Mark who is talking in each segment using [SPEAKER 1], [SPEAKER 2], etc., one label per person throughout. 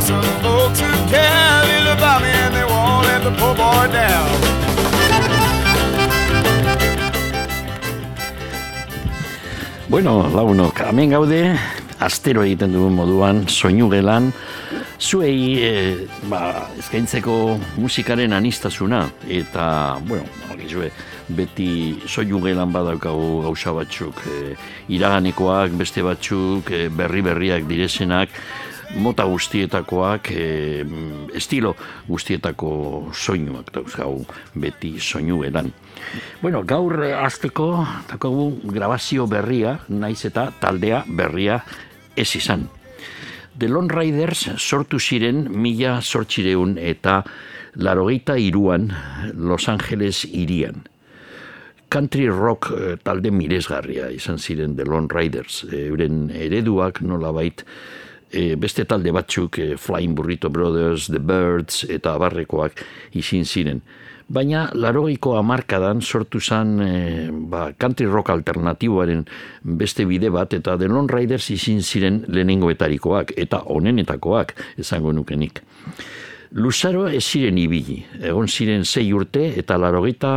[SPEAKER 1] some folks who care little about me and they won't let the poor boy down.
[SPEAKER 2] Bueno, launok, hemen gaude, astero egiten dugun moduan, soinu gelan, zuei, e, ba, eskaintzeko musikaren anistasuna, eta, bueno, zue, beti soinu gelan badaukagu gauza batzuk, e, iraganekoak, beste batzuk, e, berri berriak direzenak, mota guztietakoak, e, estilo guztietako soinuak dauzkau beti soinu edan. Bueno, gaur azteko, dakogu grabazio berria, naiz eta taldea berria ez izan. The Lone Riders sortu ziren mila sortxireun eta larogeita iruan Los Angeles irian. Country rock eh, talde miresgarria izan ziren The Lone Riders. Euren ereduak nolabait e, beste talde batzuk, e, Flying Burrito Brothers, The Birds eta abarrekoak izin ziren. Baina larogeiko amarkadan sortu zen e, ba, country rock alternatiboaren beste bide bat eta The Lone Riders izin ziren lehenengoetarikoak eta onenetakoak esango nukenik. Luzaro ez ziren ibili, egon ziren zei urte eta larogeita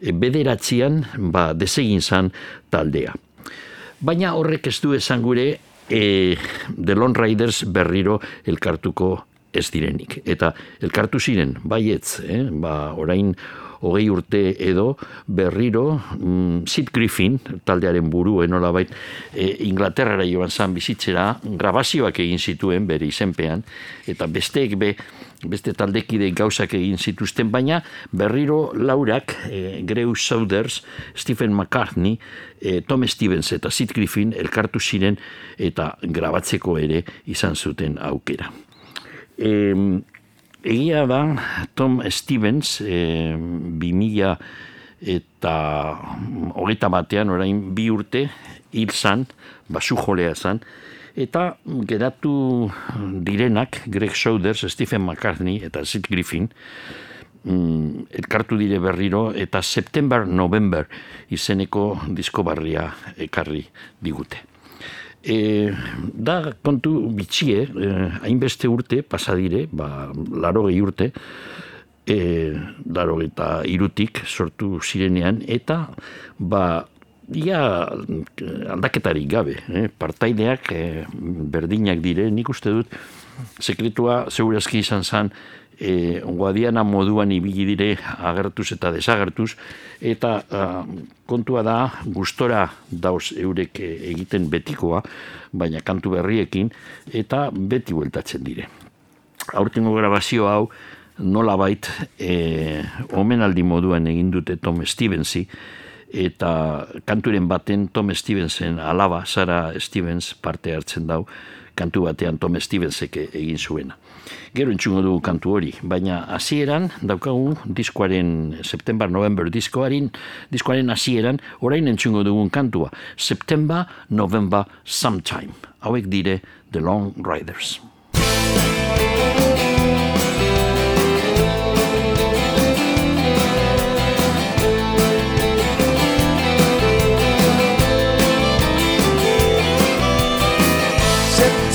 [SPEAKER 2] e, bederatzean ba, desegin zan taldea. Baina horrek ez du esan gure e, The Lone Riders berriro elkartuko ez direnik. Eta elkartu ziren, baietz, eh? ba, orain hogei urte edo berriro mm, Sid Griffin, taldearen buru enola bait, e, Inglaterrara joan zan bizitzera, grabazioak egin zituen bere izenpean, eta besteek be, beste taldekide gauzak egin zituzten, baina berriro laurak, e, Greu Souders, Stephen McCartney, e, Tom Stevens eta Sid Griffin elkartu ziren eta grabatzeko ere izan zuten aukera. E, egia da Tom Stevens e, bi mila eta hogeita batean orain bi urte hil zan, basu jolea zan, eta geratu direnak Greg Souders, Stephen McCartney eta Sid Griffin mm, elkartu dire berriro eta September November izeneko disko barria ekarri digute. E, da kontu bitxie, e, hainbeste urte pasadire, ba, laro gehi urte, e, laro eta irutik sortu zirenean, eta ba, ia aldaketarik gabe, eh? partaideak eh, berdinak dire, nik uste dut, sekretua zeurazki izan zen, eh, guadiana moduan ibili dire agertuz eta desagertuz, eta ah, kontua da gustora dauz eurek egiten betikoa, baina kantu berriekin, eta beti bueltatzen dire. Aurtengo grabazio hau, nola bait, eh, omenaldi moduan egin dute Tom Stevensi, eta kanturen baten Tom Stevensen alaba, Sara Stevens parte hartzen dau, kantu batean Tom Stevensek egin zuena. Gero entzungo dugu kantu hori, baina hasieran daukagu diskoaren September November diskoaren diskoaren hasieran orain entzungo dugun kantua September November Sometime. Hauek dire The Long Riders.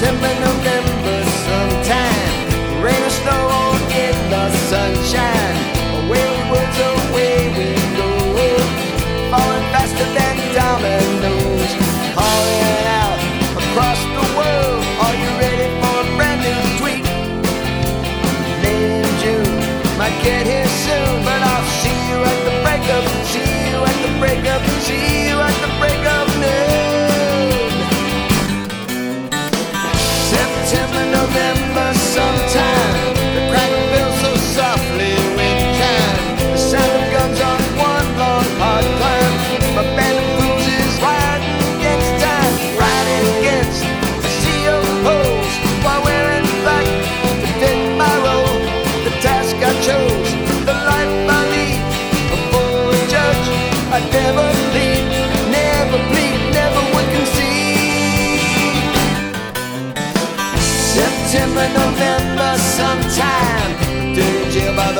[SPEAKER 1] siempre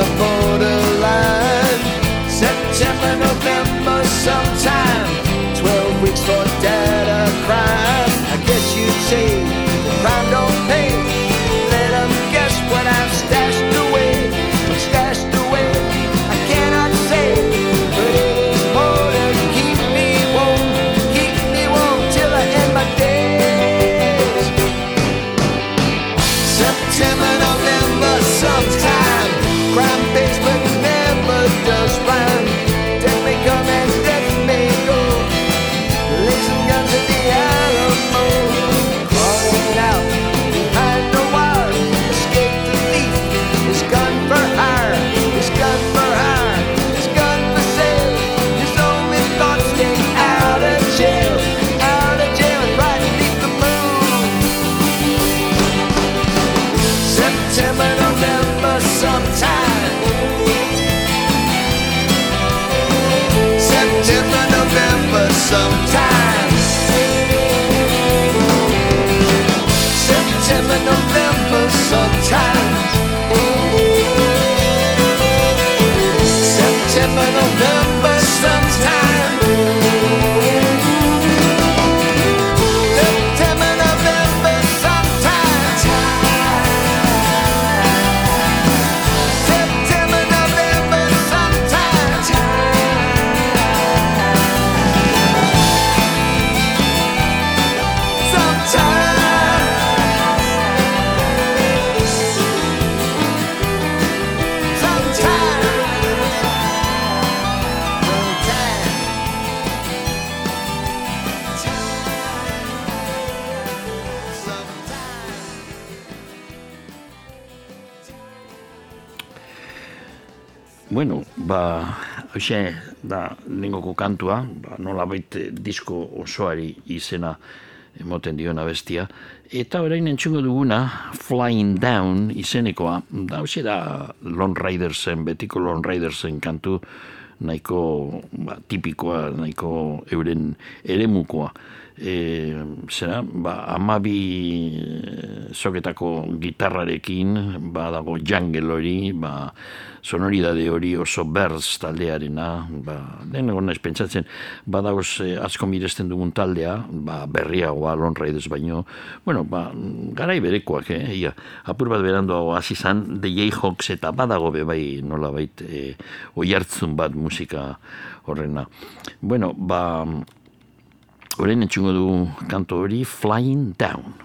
[SPEAKER 1] the borderline. September, November, sometime. Twelve weeks for data crime. I guess you'd say the crime don't pay. Let 'em guess what I've stashed November,
[SPEAKER 2] hoxe, da, lengoko kantua, ba, nola baita disko osoari izena emoten diona bestia. Eta orain entzungo duguna, Flying Down izenekoa, da, hoxe da Lone Ridersen, betiko Lone Ridersen kantu, nahiko ba, tipikoa, nahiko euren eremukoa. E, zera, ba, amabi eh, soketako gitarrarekin, ba, dago jungle hori, ba, sonoridade hori oso berz taldearena, ba, den egon naiz pentsatzen, badagoz eh, asko miresten dugun taldea, ba, berriagoa, Lone Riders baino, bueno, ba, garai berekoak, eh, ia, apur bat berando hasi zan, The Jayhawks eta badago be bai nola bait, eh, oi hartzun bat musika horrena. Bueno, ba, orain entzungo du kanto hori, Flying Down.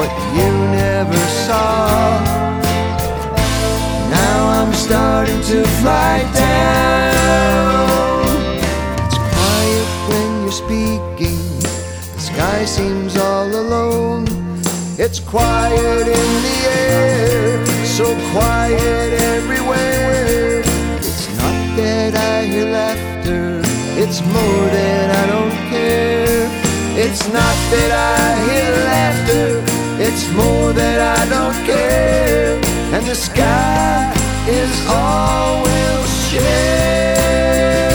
[SPEAKER 1] what you never saw. Now I'm starting to fly down. It's quiet when you're speaking, the sky seems all alone. It's quiet in the air, so quiet everywhere. It's not that I hear laughter, it's more that I don't care. It's not that I hear laughter it's more that I don't care. And the sky is all we'll share.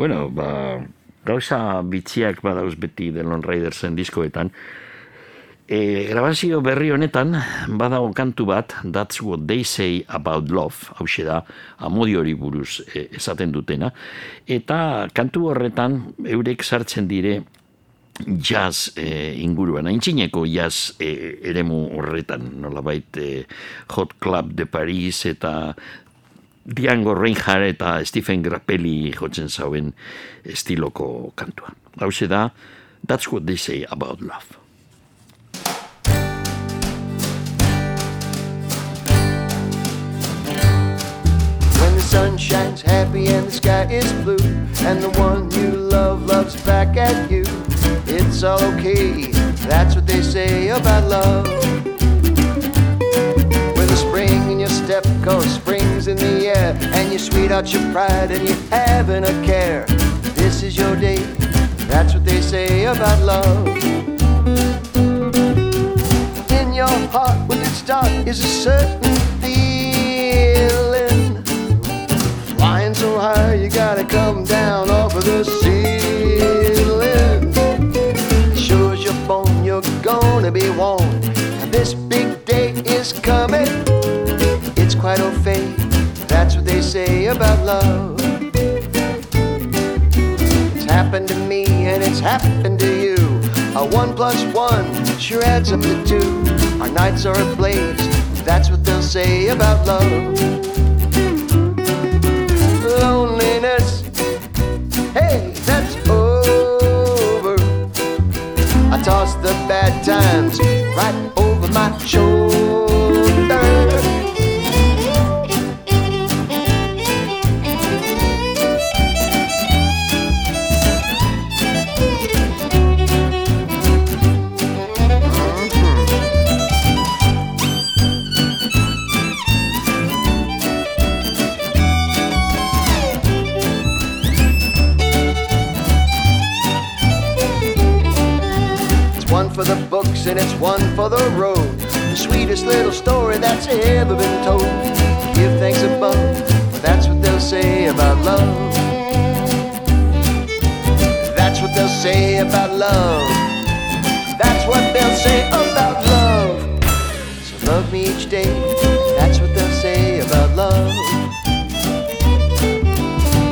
[SPEAKER 2] Bueno, ba, gauza bitxiak badauz beti Delon Raidersen diskoetan. E, grabazio berri honetan, badago kantu bat, That's What They Say About Love, hau da, amodiori buruz e, esaten dutena, eta kantu horretan eurek sartzen dire jazz e, inguruan, aintzineko jazz e, eremu horretan, nolabait e, Hot Club de Paris eta Diango Reinhardt eta Stephen Grappelli jotzen zauen estiloko kantua. Hau da, That's What They Say About Love.
[SPEAKER 1] When the sun shines happy and the sky is blue, and the one you love loves back at you, it's okay. That's what they say about love. With a spring in your step, cause in the air, and you sweet out your pride and you haven't a care. This is your day. That's what they say about love. In your heart, with its start, is a certain feeling. Flying so high, you gotta come down off of the ceiling. Sure as you're you're gonna be warned. This big day is coming. They say about love. It's happened to me and it's happened to you. A one plus one sure adds up to two. Our nights are ablaze. That's what they'll say about love. Loneliness, hey, that's over. I toss the bad times right and it's one for the road. The sweetest little story that's ever been told. Give thanks above, that's what they'll say about love. That's what they'll say about love. That's what they'll say about love. So love me each day, that's what they'll say about love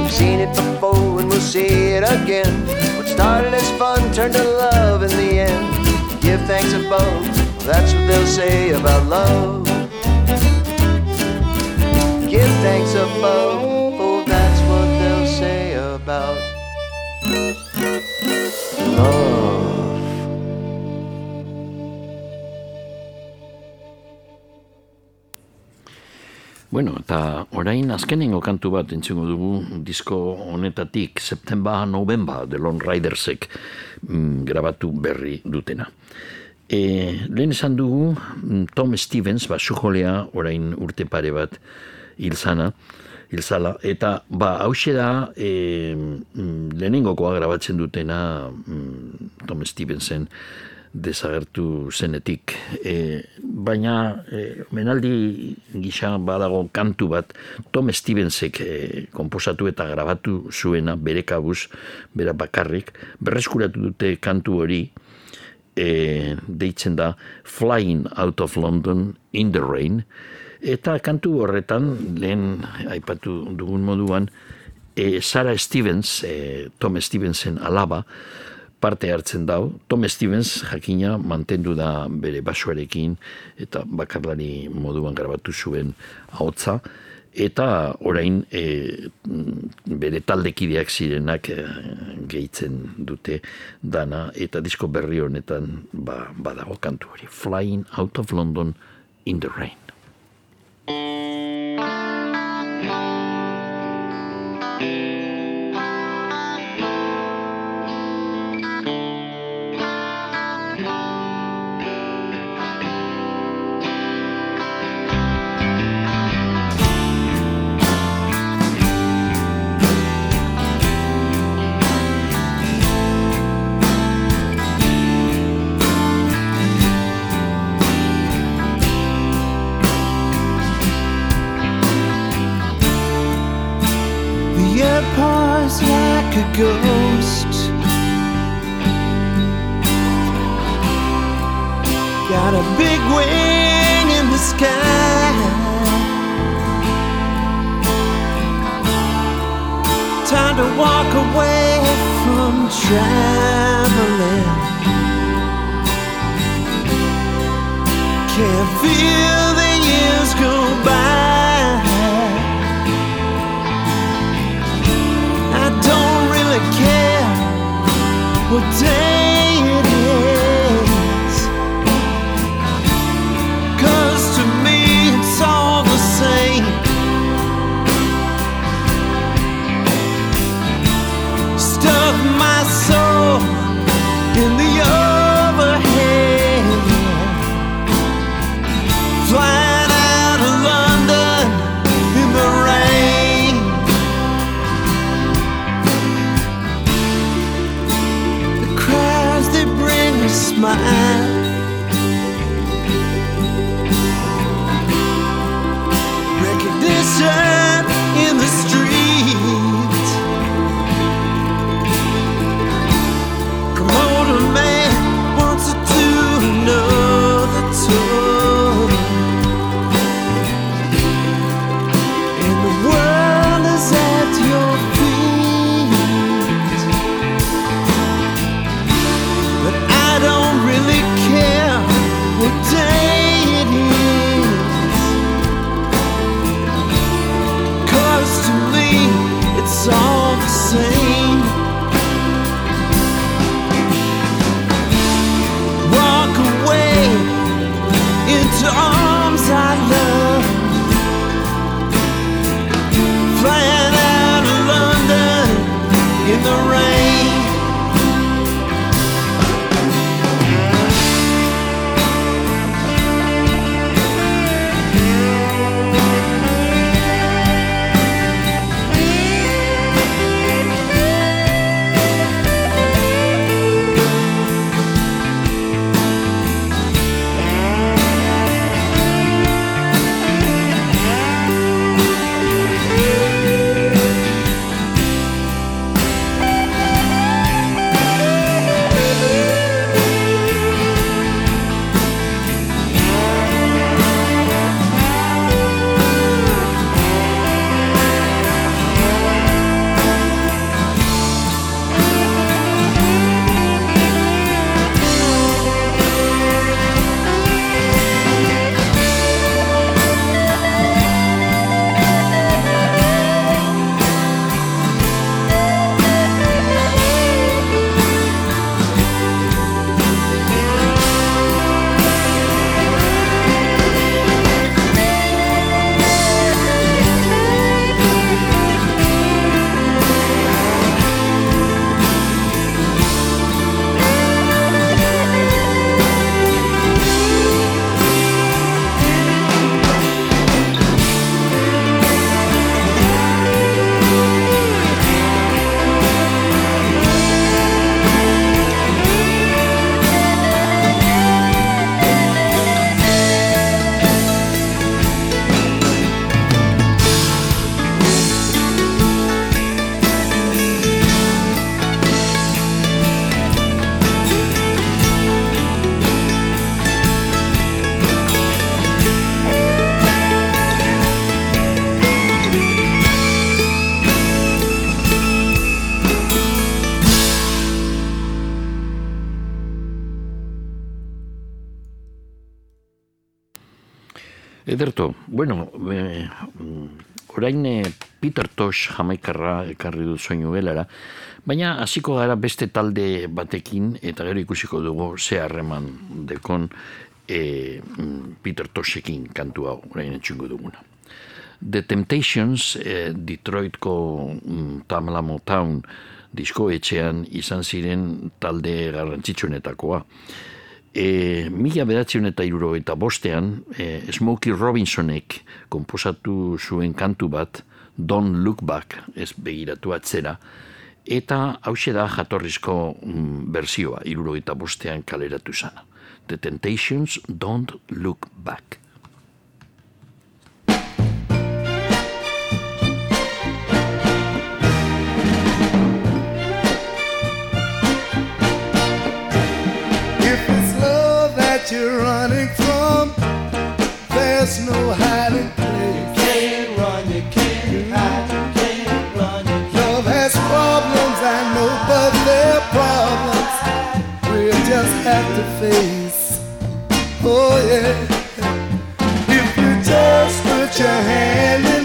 [SPEAKER 1] seen it before and we'll
[SPEAKER 3] see it again. What started as fun turned to love in the end. Give thanks above, that's what they'll say about love. Give thanks above, oh, that's what they'll say about love.
[SPEAKER 2] Bueno, eta orain azkenengo kantu bat entzungo dugu disko honetatik September November de Lone Ridersek mm, grabatu berri dutena. E, lehen esan dugu mm, Tom Stevens, ba, sujolea orain urte pare bat hilzana, hilzala, eta ba, hause da e, mm, lehenengokoa grabatzen dutena mm, Tom Stevensen desagertu zenetik. E, baina, e, menaldi gisa badago kantu bat, Tom Stevensek e, komposatu eta grabatu zuena, bere kabuz, bera bakarrik, berreskuratu dute kantu hori, e, deitzen da Flying Out of London in the Rain, eta kantu horretan, lehen aipatu dugun moduan, e, Sarah Stevens, e, Tom Stevensen alaba, parte hartzen dau. Tom Stevens jakina mantendu da bere basoarekin eta bakarlari moduan grabatu zuen ahotza eta orain e, bere taldekideak zirenak e, gehitzen dute dana. Eta disko berri honetan ba, badago kantu hori. Flying Out of London in the Rain Tosh jamaikarra ekarri du soinu gelara, baina hasiko gara beste talde batekin eta gero ikusiko dugu ze harreman dekon e, Peter Toshekin kantu hau orain etxungo duguna. The Temptations, e, Detroitko mm, Tamla Motown disko etxean izan ziren talde garrantzitsuenetakoa. E, mila bedatzen eta iruro eta bostean, e, Smokey Robinsonek komposatu zuen kantu bat, Don't Look Back, ez begiratu atzera, eta hause da jatorrizko mm, berzioa, iruro eta bostean kaleratu zana. The Temptations Don't Look Back.
[SPEAKER 1] you're running from. There's no hiding place. Just have to face. Oh yeah. If you just put your hand in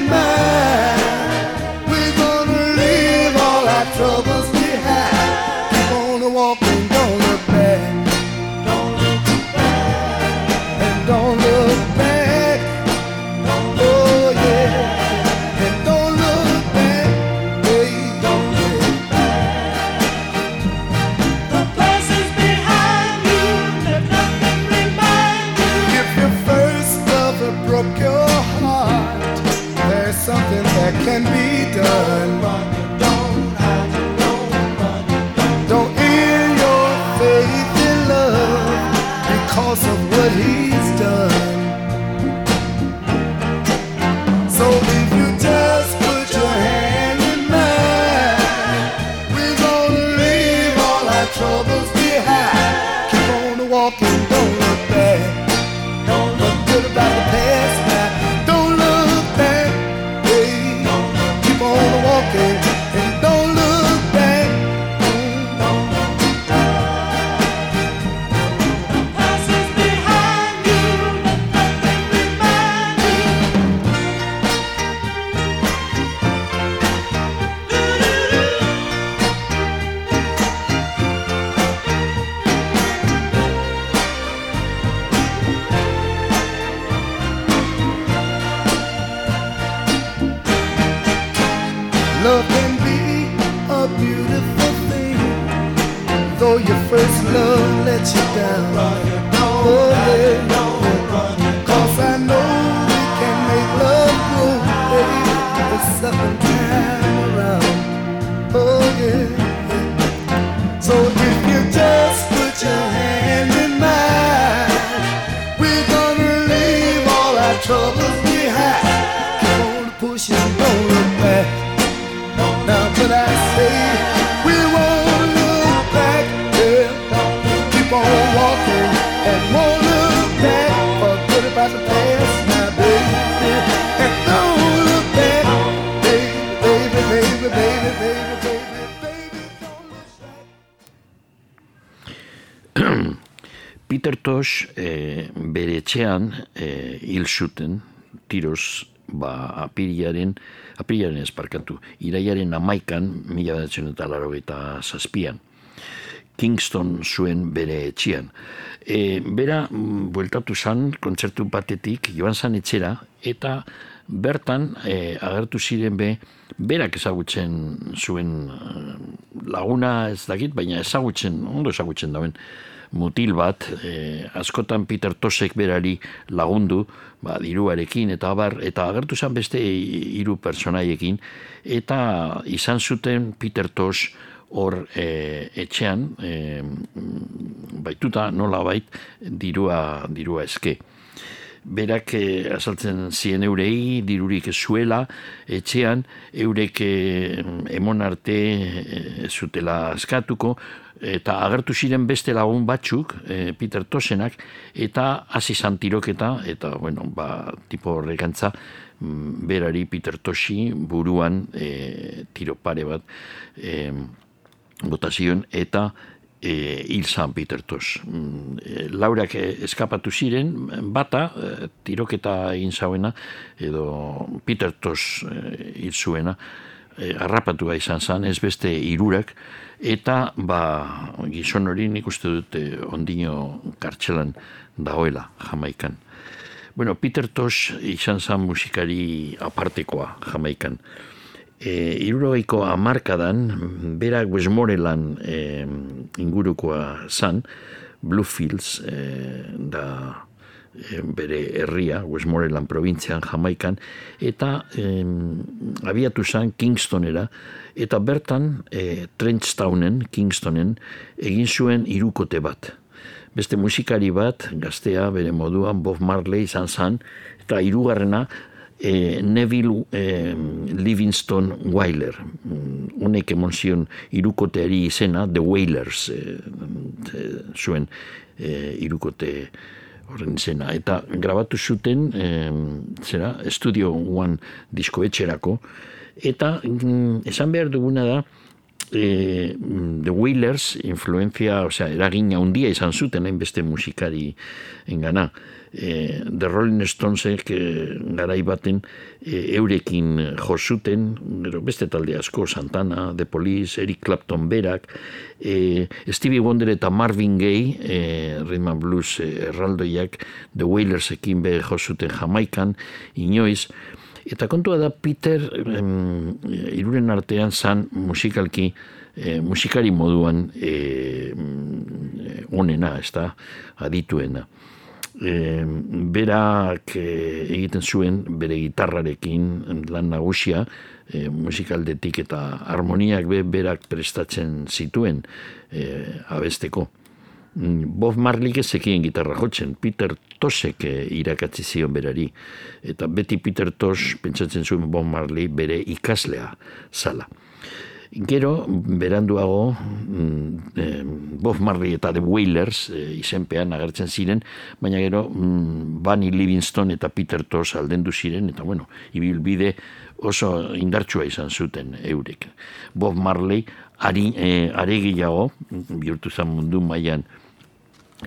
[SPEAKER 2] etxean e, hil zuten tiroz ba, apirilaren apirilaren esparkatu iraiaren amaikan mila bedertzen eta laro eta zazpian Kingston zuen bere etxian. E, bera, mm, bueltatu zan, kontzertu batetik, joan zan etxera, eta bertan e, agertu ziren be, berak ezagutzen zuen eh, laguna ez dakit, baina ezagutzen, ondo ezagutzen dauen, mutil bat, e, askotan Peter Tosek berari lagundu, ba, diruarekin, eta abar, eta agertu zen beste hiru personaiekin, eta izan zuten Peter Tos hor e, etxean, e, baituta nola bait, dirua, dirua eske. Berak e, azaltzen zien eurei, dirurik zuela, etxean, eurek e, emon arte e, ez zutela askatuko, eta agertu ziren beste lagun batzuk, e, Peter Tosenak, eta hasi zan tiroketa, eta, bueno, ba, tipo horrekantza, mm, berari Peter Toshi buruan e, tiro pare bat e, botazioen, eta e, hil zan Peter Tosh. Mm, e, Laurak eskapatu ziren, bata, e, tiroketa egin zauena, edo Peter Tosh e, zuena, e, harrapatua izan zen, ez beste hirurak eta ba, gizon hori nik uste dute ondino kartxelan dagoela Jamaikan. Bueno, Peter Tosh izan zen musikari apartekoa Jamaikan. E, irurogeiko amarkadan, berak Westmoreland e, ingurukoa zan, Bluefields e, da bere herria, Westmoreland provintzian, Jamaikan, eta e, abiatu zan Kingstonera, eta bertan e, Trenchtownen, Kingstonen, egin zuen irukote bat. Beste musikari bat, gaztea, bere moduan, Bob Marley izan zan, eta hirugarrena e, Neville e, Livingston Wyler. Mm, Honek emon zion irukoteari izena, The Wailers e, zuen e, irukote horren izena. Eta grabatu zuten, e, zera, Studio One diskoetxerako, eta mm, esan behar duguna da, e, The Wailers influencia, osea, eragina handia izan zuten hainbeste musikari engana. E, The Rolling Stonesek e, garai baten e, eurekin jo zuten, gero beste talde asko, Santana, The Police, Eric Clapton berak, e, Stevie Wonder eta Marvin Gaye, e, Rhythm and Blues e, erraldoiak, The Wailersekin be jo zuten Jamaikan, inoiz, Eta kontua da Peter em, iruren artean zan musikalki e, musikari moduan e, onena, ez da, adituena. E, berak e, egiten zuen bere gitarrarekin lan nagusia e, musikaldetik eta harmoniak be berak prestatzen zituen e, abesteko. Mm, Bob Marley ezekien gitarra jotzen, Peter Tosek eh, irakatzi zion berari. Eta beti Peter Tos pentsatzen zuen Bob Marley bere ikaslea zala. Gero, beranduago, mm, eh, Bob Marley eta The Wailers eh, izenpean agertzen ziren, baina gero mm, Bunny Livingston eta Peter Tos aldendu ziren, eta bueno, ibilbide oso indartsua izan zuten eurek. Bob Marley ari, eh, aregiago, bihurtu zen mundu mailan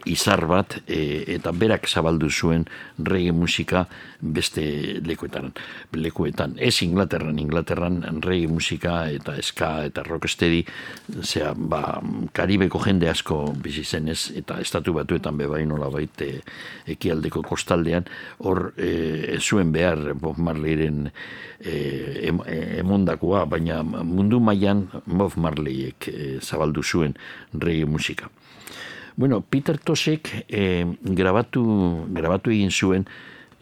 [SPEAKER 2] izar bat e, eta berak zabaldu zuen reggae musika beste lekuetan. lekuetan. Ez Inglaterran, Inglaterran reggae musika eta ska eta rocksteady, zera, ba, Karibeko jende asko bizi zenez eta estatu batuetan bebai nola baite ekialdeko kostaldean, hor e, zuen behar Bob Marleyren e, e, emondakoa, baina mundu mailan Bob Marleyek e, zabaldu zuen reggae musika. Bueno, Peter Tosek eh, grabatu, grabatu egin zuen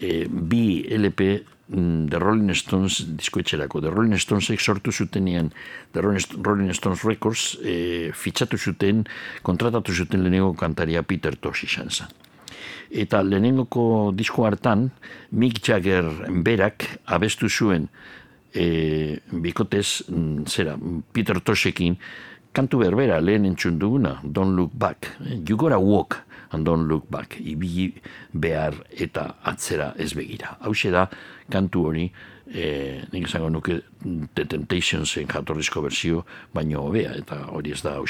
[SPEAKER 2] eh, bi LP mm, The Rolling Stones diskoetxerako. The Rolling Stonesek sortu zutenean The Rolling Stones Records eh, fitxatu zuten, kontratatu zuten lehenengo kantaria Peter Tosh izan zen. Eta lehenengoko disko hartan, Mick Jagger berak abestu zuen e, bikotez, mm, zera, Peter Toshekin, kantu berbera lehen entzun duguna, Don't Look Back. You gotta walk and don't look back. Ibi behar eta atzera ez begira. Hau da, kantu hori, e, nik esango nuke The Temptationsen jatorrizko berzio, baino hobea, eta hori ez da hau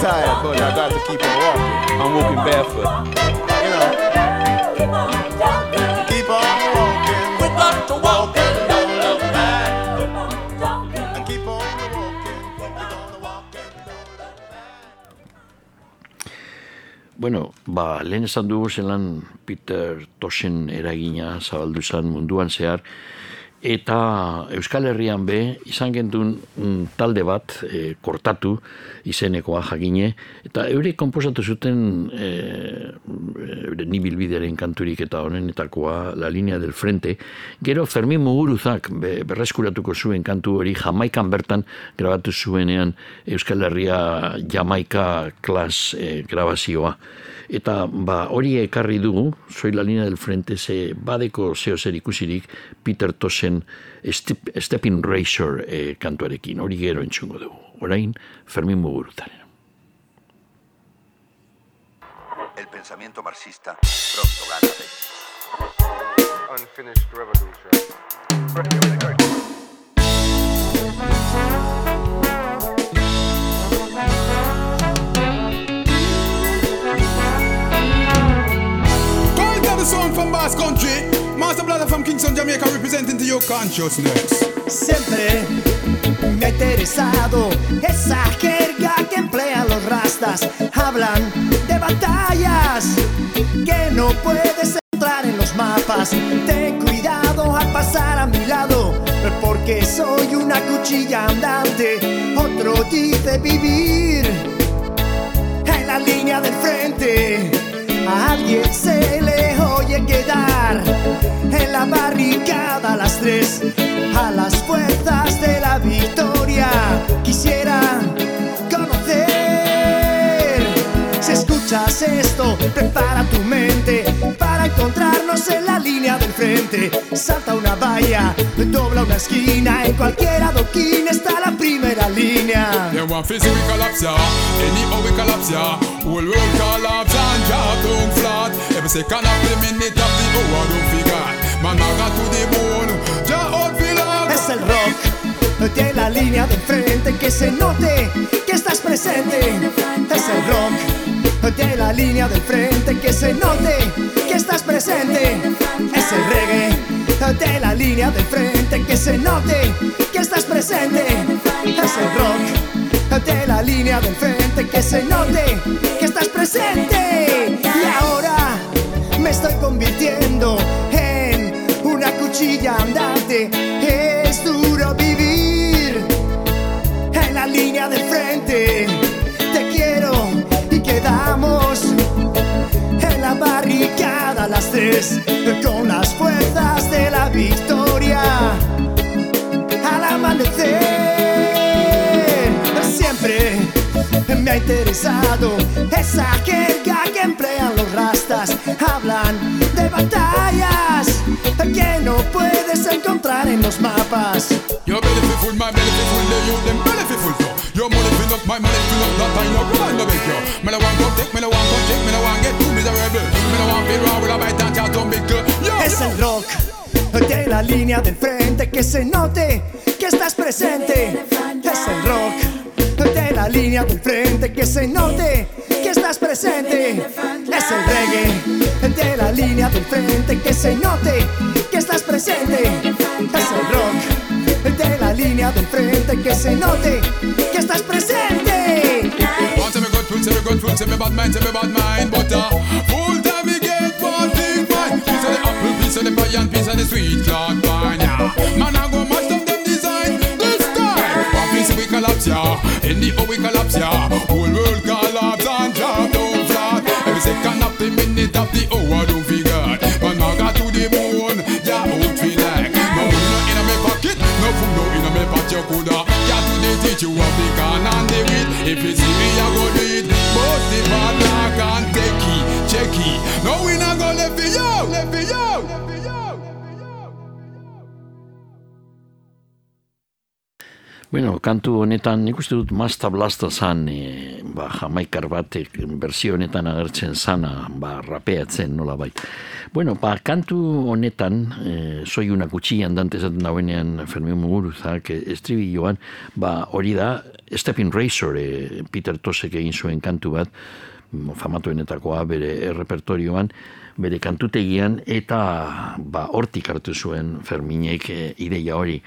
[SPEAKER 1] tired, but I got to keep on walking.
[SPEAKER 4] I'm walking barefoot.
[SPEAKER 1] You know, keep on walking.
[SPEAKER 4] We got to walk and don't look back.
[SPEAKER 1] And keep on walking. We're gonna walk and don't look back.
[SPEAKER 2] Bueno, ba, lehen esan dugu zelan Peter Tosen eragina zabaldu zen munduan zehar, eta Euskal Herrian be, izan gendun mm, talde bat, e, kortatu, izenekoa jakine, eta eurek komposatu zuten e, eure ni bilbideren kanturik eta honenetakoa La Linea del Frente, gero Fermin Muguruzak be, berreskuratuko zuen kantu hori Jamaikan bertan grabatu zuenean Euskal Herria Jamaika klas e, grabazioa. Eta ba, hori ekarri dugu, Soy la Linea del Frente, ze badeko zeo zer ikusirik Peter Tosen Step, Stepping Razor e, kantuarekin, hori gero entzungo dugu. Orain, Fermin Muguruzaren.
[SPEAKER 5] El pensamiento marxista pronto gana de
[SPEAKER 6] unfinished revolution.
[SPEAKER 7] Sound from Bass Country. Master Brother from Kingston, Jamaica, representing to your consciousness.
[SPEAKER 8] Siempre me ha interesado esa jerga que emplean los rastas. Hablan de batallas que no puedes entrar en los mapas. Ten cuidado al pasar a mi lado, porque soy una cuchilla andante. Otro dice vivir en la línea del frente. A alguien se le oye quedar en la barricada a las tres, a las fuerzas de la victoria. Quisiera escuchas esto, prepara tu mente para encontrarnos en la línea del frente. salta una valla, dobla una esquina, en cualquier adoquín está la primera línea.
[SPEAKER 7] Them want face we collapse ya, anyhow we collapse ya. Whole world collapse and drop down flat. Every second of the minute of the hour don't forget. Man, I got to the bone, ja out feel
[SPEAKER 8] Es el rock de la línea de frente que se note que estás presente. Es el rock de la línea de frente que se note que estás presente. Es el reggae de la línea de frente que se note que estás presente. Es el rock de la línea del frente que se note que estás presente. Y ahora me estoy convirtiendo en una cuchilla andante. Es duro vivir en la línea del frente. Con las fuerzas de la victoria. Al amanecer, siempre me ha interesado esa jerga que emplean los rastas. Hablan de batallas que no puedes encontrar en los mapas.
[SPEAKER 7] Your belly fi full, my youth them up, my. Me me me
[SPEAKER 8] Es el rock de la línea del frente que se note que estás presente. Es el rock de la línea del frente que se note que estás presente. Es el reggae de la línea del frente que se note que estás presente. Es el rock de la línea del frente que se note que estás presente.
[SPEAKER 7] Of the pie, and piece of the sweet cloud pine. Yeah. Man, I go mash up them design this time. One piece we collapse, yeah. In the we collapse, yeah. Whole world collapse and drop down flat. Every second of the minute of the hour, don't forget. Man, I got to the moon, yeah, out feel like. No money no in my pocket, no food no in my pot, you coulda. To the teach you of the can and the wheat. If you see me, I go do it. But the padlock and take it, it. No, we not go left for you, left for you.
[SPEAKER 2] Bueno, kantu honetan nik uste dut Masta Blasta zan, e, ba, jamaikar batek berzio honetan agertzen zana, ba, rapeatzen nola bai. Bueno, ba, kantu honetan, e, soi una kuchilla andante esaten dauenean Fermin Muguruzak estribilloan, ba, hori da, Stepping Razor, e, Peter Tosek egin zuen kantu bat, famatuenetakoa bere repertorioan, bere kantutegian, eta ba, hortik hartu zuen Ferminek e, ideia hori.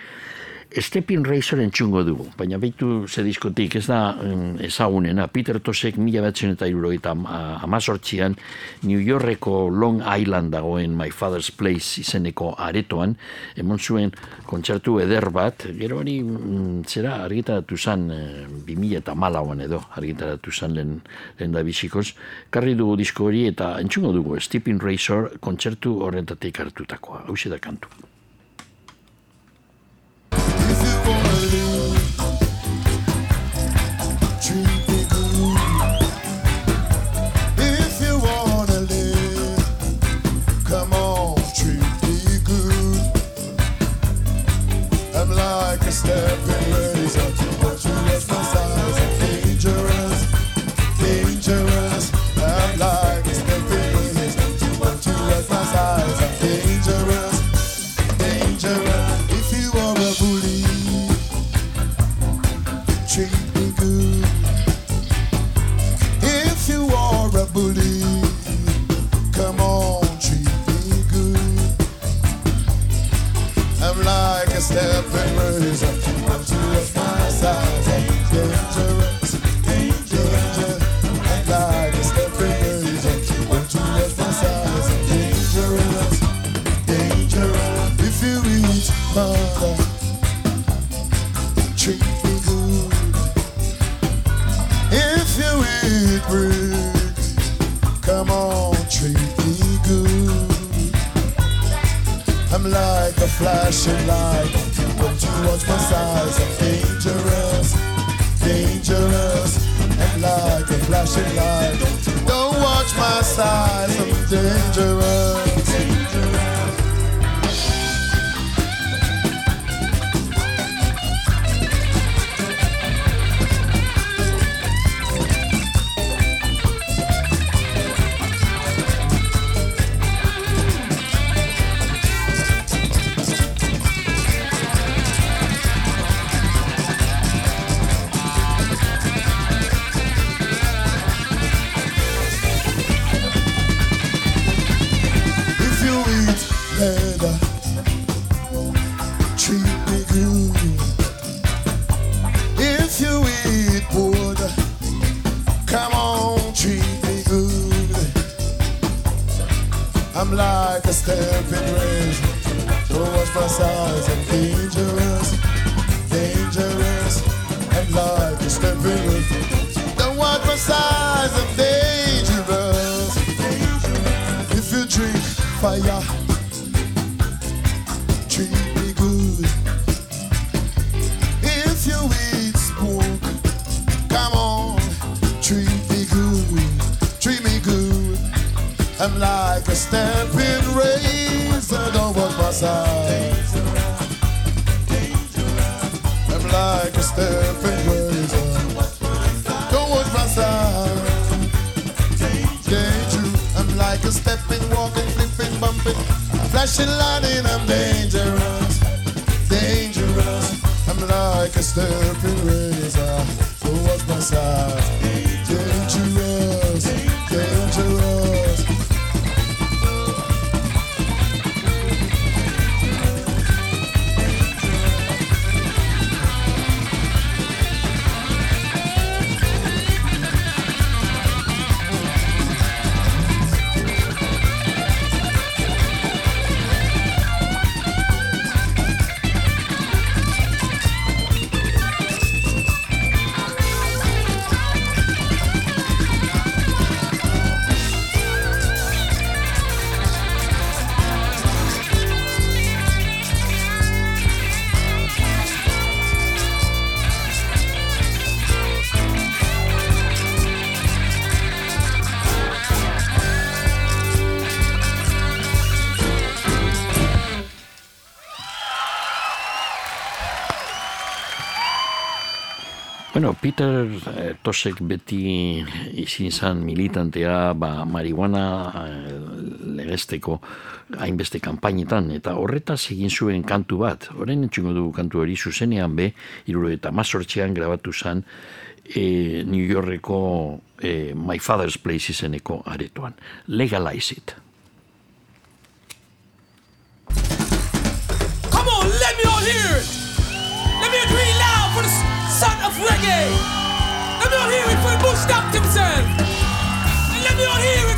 [SPEAKER 2] Stepping Razor entzungo dugu, baina beitu ze diskotik, ez da ezagunena. Peter Tosek mila batzen eta iruro eta amazortzian New Yorkeko Long Island dagoen My Father's Place izeneko aretoan, emon zuen kontzertu eder bat, gero hori mm, zera argitaratu zan e, 2000 eta malauan edo argitaratu zan lehen, lehen da bizikoz, karri dugu disko hori eta entzungo dugu Stepping Razor kontzertu horrentatik hartutakoa, hau da kantu.
[SPEAKER 9] A
[SPEAKER 2] Walter eh, Tosek beti izin zan militantea ba, marihuana eh, legesteko hainbeste kanpainetan eta horretaz egin zuen kantu bat. Horren entzungo dugu kantu hori zuzenean be, iruro eta mazortzean grabatu zan e, eh, New Yorkeko e, My Father's Place izeneko aretoan. Legalize it.
[SPEAKER 9] Come on, let me all hear it! Let me agree loud for the... reggae. Let me not hear it for who stopped himself. Let me not hear it.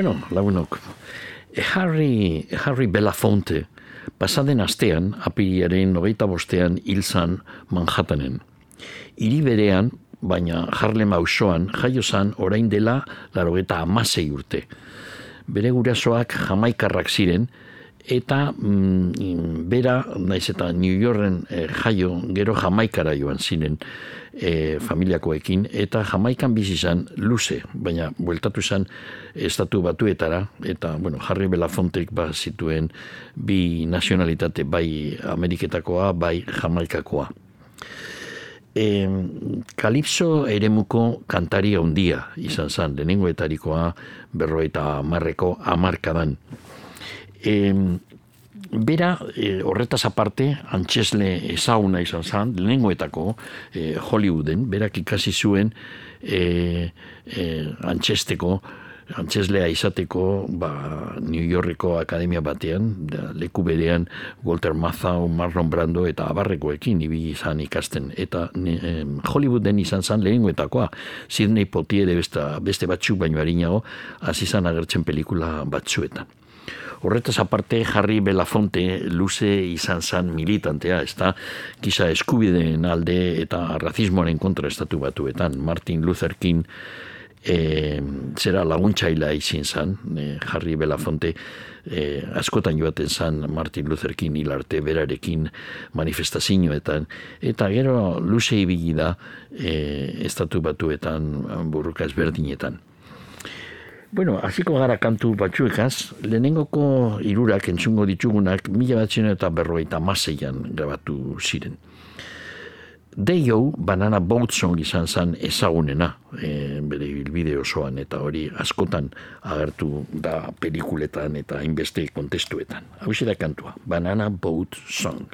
[SPEAKER 2] Bueno, lagunok, eh, Harry, Harry Belafonte, pasaden astean, apiriaren hogeita bostean hil zan Manhattanen. Hiri berean, baina Harlem auzoan jaio zan orain dela larogeta amasei urte. Bere gurasoak jamaikarrak ziren, eta mm, bera, naiz eta New Yorken eh, jaio, gero jamaikara joan ziren eh, familiakoekin, eta jamaikan bizi zan luze, baina bueltatu zan estatu batuetara, eta, bueno, Harry Belafontek ba zituen bi nazionalitate, bai Ameriketakoa, bai jamaikakoa. E, Kalipso eremuko kantari handia izan zen, lehenengoetarikoa berroeta marreko amarkadan. E, bera, e, horretaz aparte, antxesle ezaguna izan zen, lehenengoetako e, Hollywooden, berak ikasi zuen e, e, antxesteko, antxeslea izateko ba, New Yorkeko akademia batean, da, leku berean Walter Matthau, Marlon Brando eta abarrekoekin ibili izan ikasten. Eta em, Hollywooden izan zen lehengoetakoa, Sidney Poitier beste, beste batzuk baino harinago, hasi izan agertzen pelikula batzuetan. Horretaz aparte, Harry Belafonte luze izan zan militantea, ez da, giza eskubideen alde eta razismoaren kontra estatu batuetan. Martin Luther King e, zera laguntzaila izin zan, e, Harry Belafonte, e, askotan joaten zan Martin Luther King hilarte berarekin manifestazioetan, eta gero luze ibili da e, estatu batuetan burruka ezberdinetan. Bueno, hasiko gara kantu batzuekaz, lehenengoko irurak entzungo ditugunak mila batzen eta berrogeita maseian grabatu ziren. Deio, Banana Boat Song izan zen ezagunena, e, bere bilbide osoan, eta hori askotan agertu da pelikuletan eta hainbeste kontestuetan. Hau da kantua, Banana Boat Song.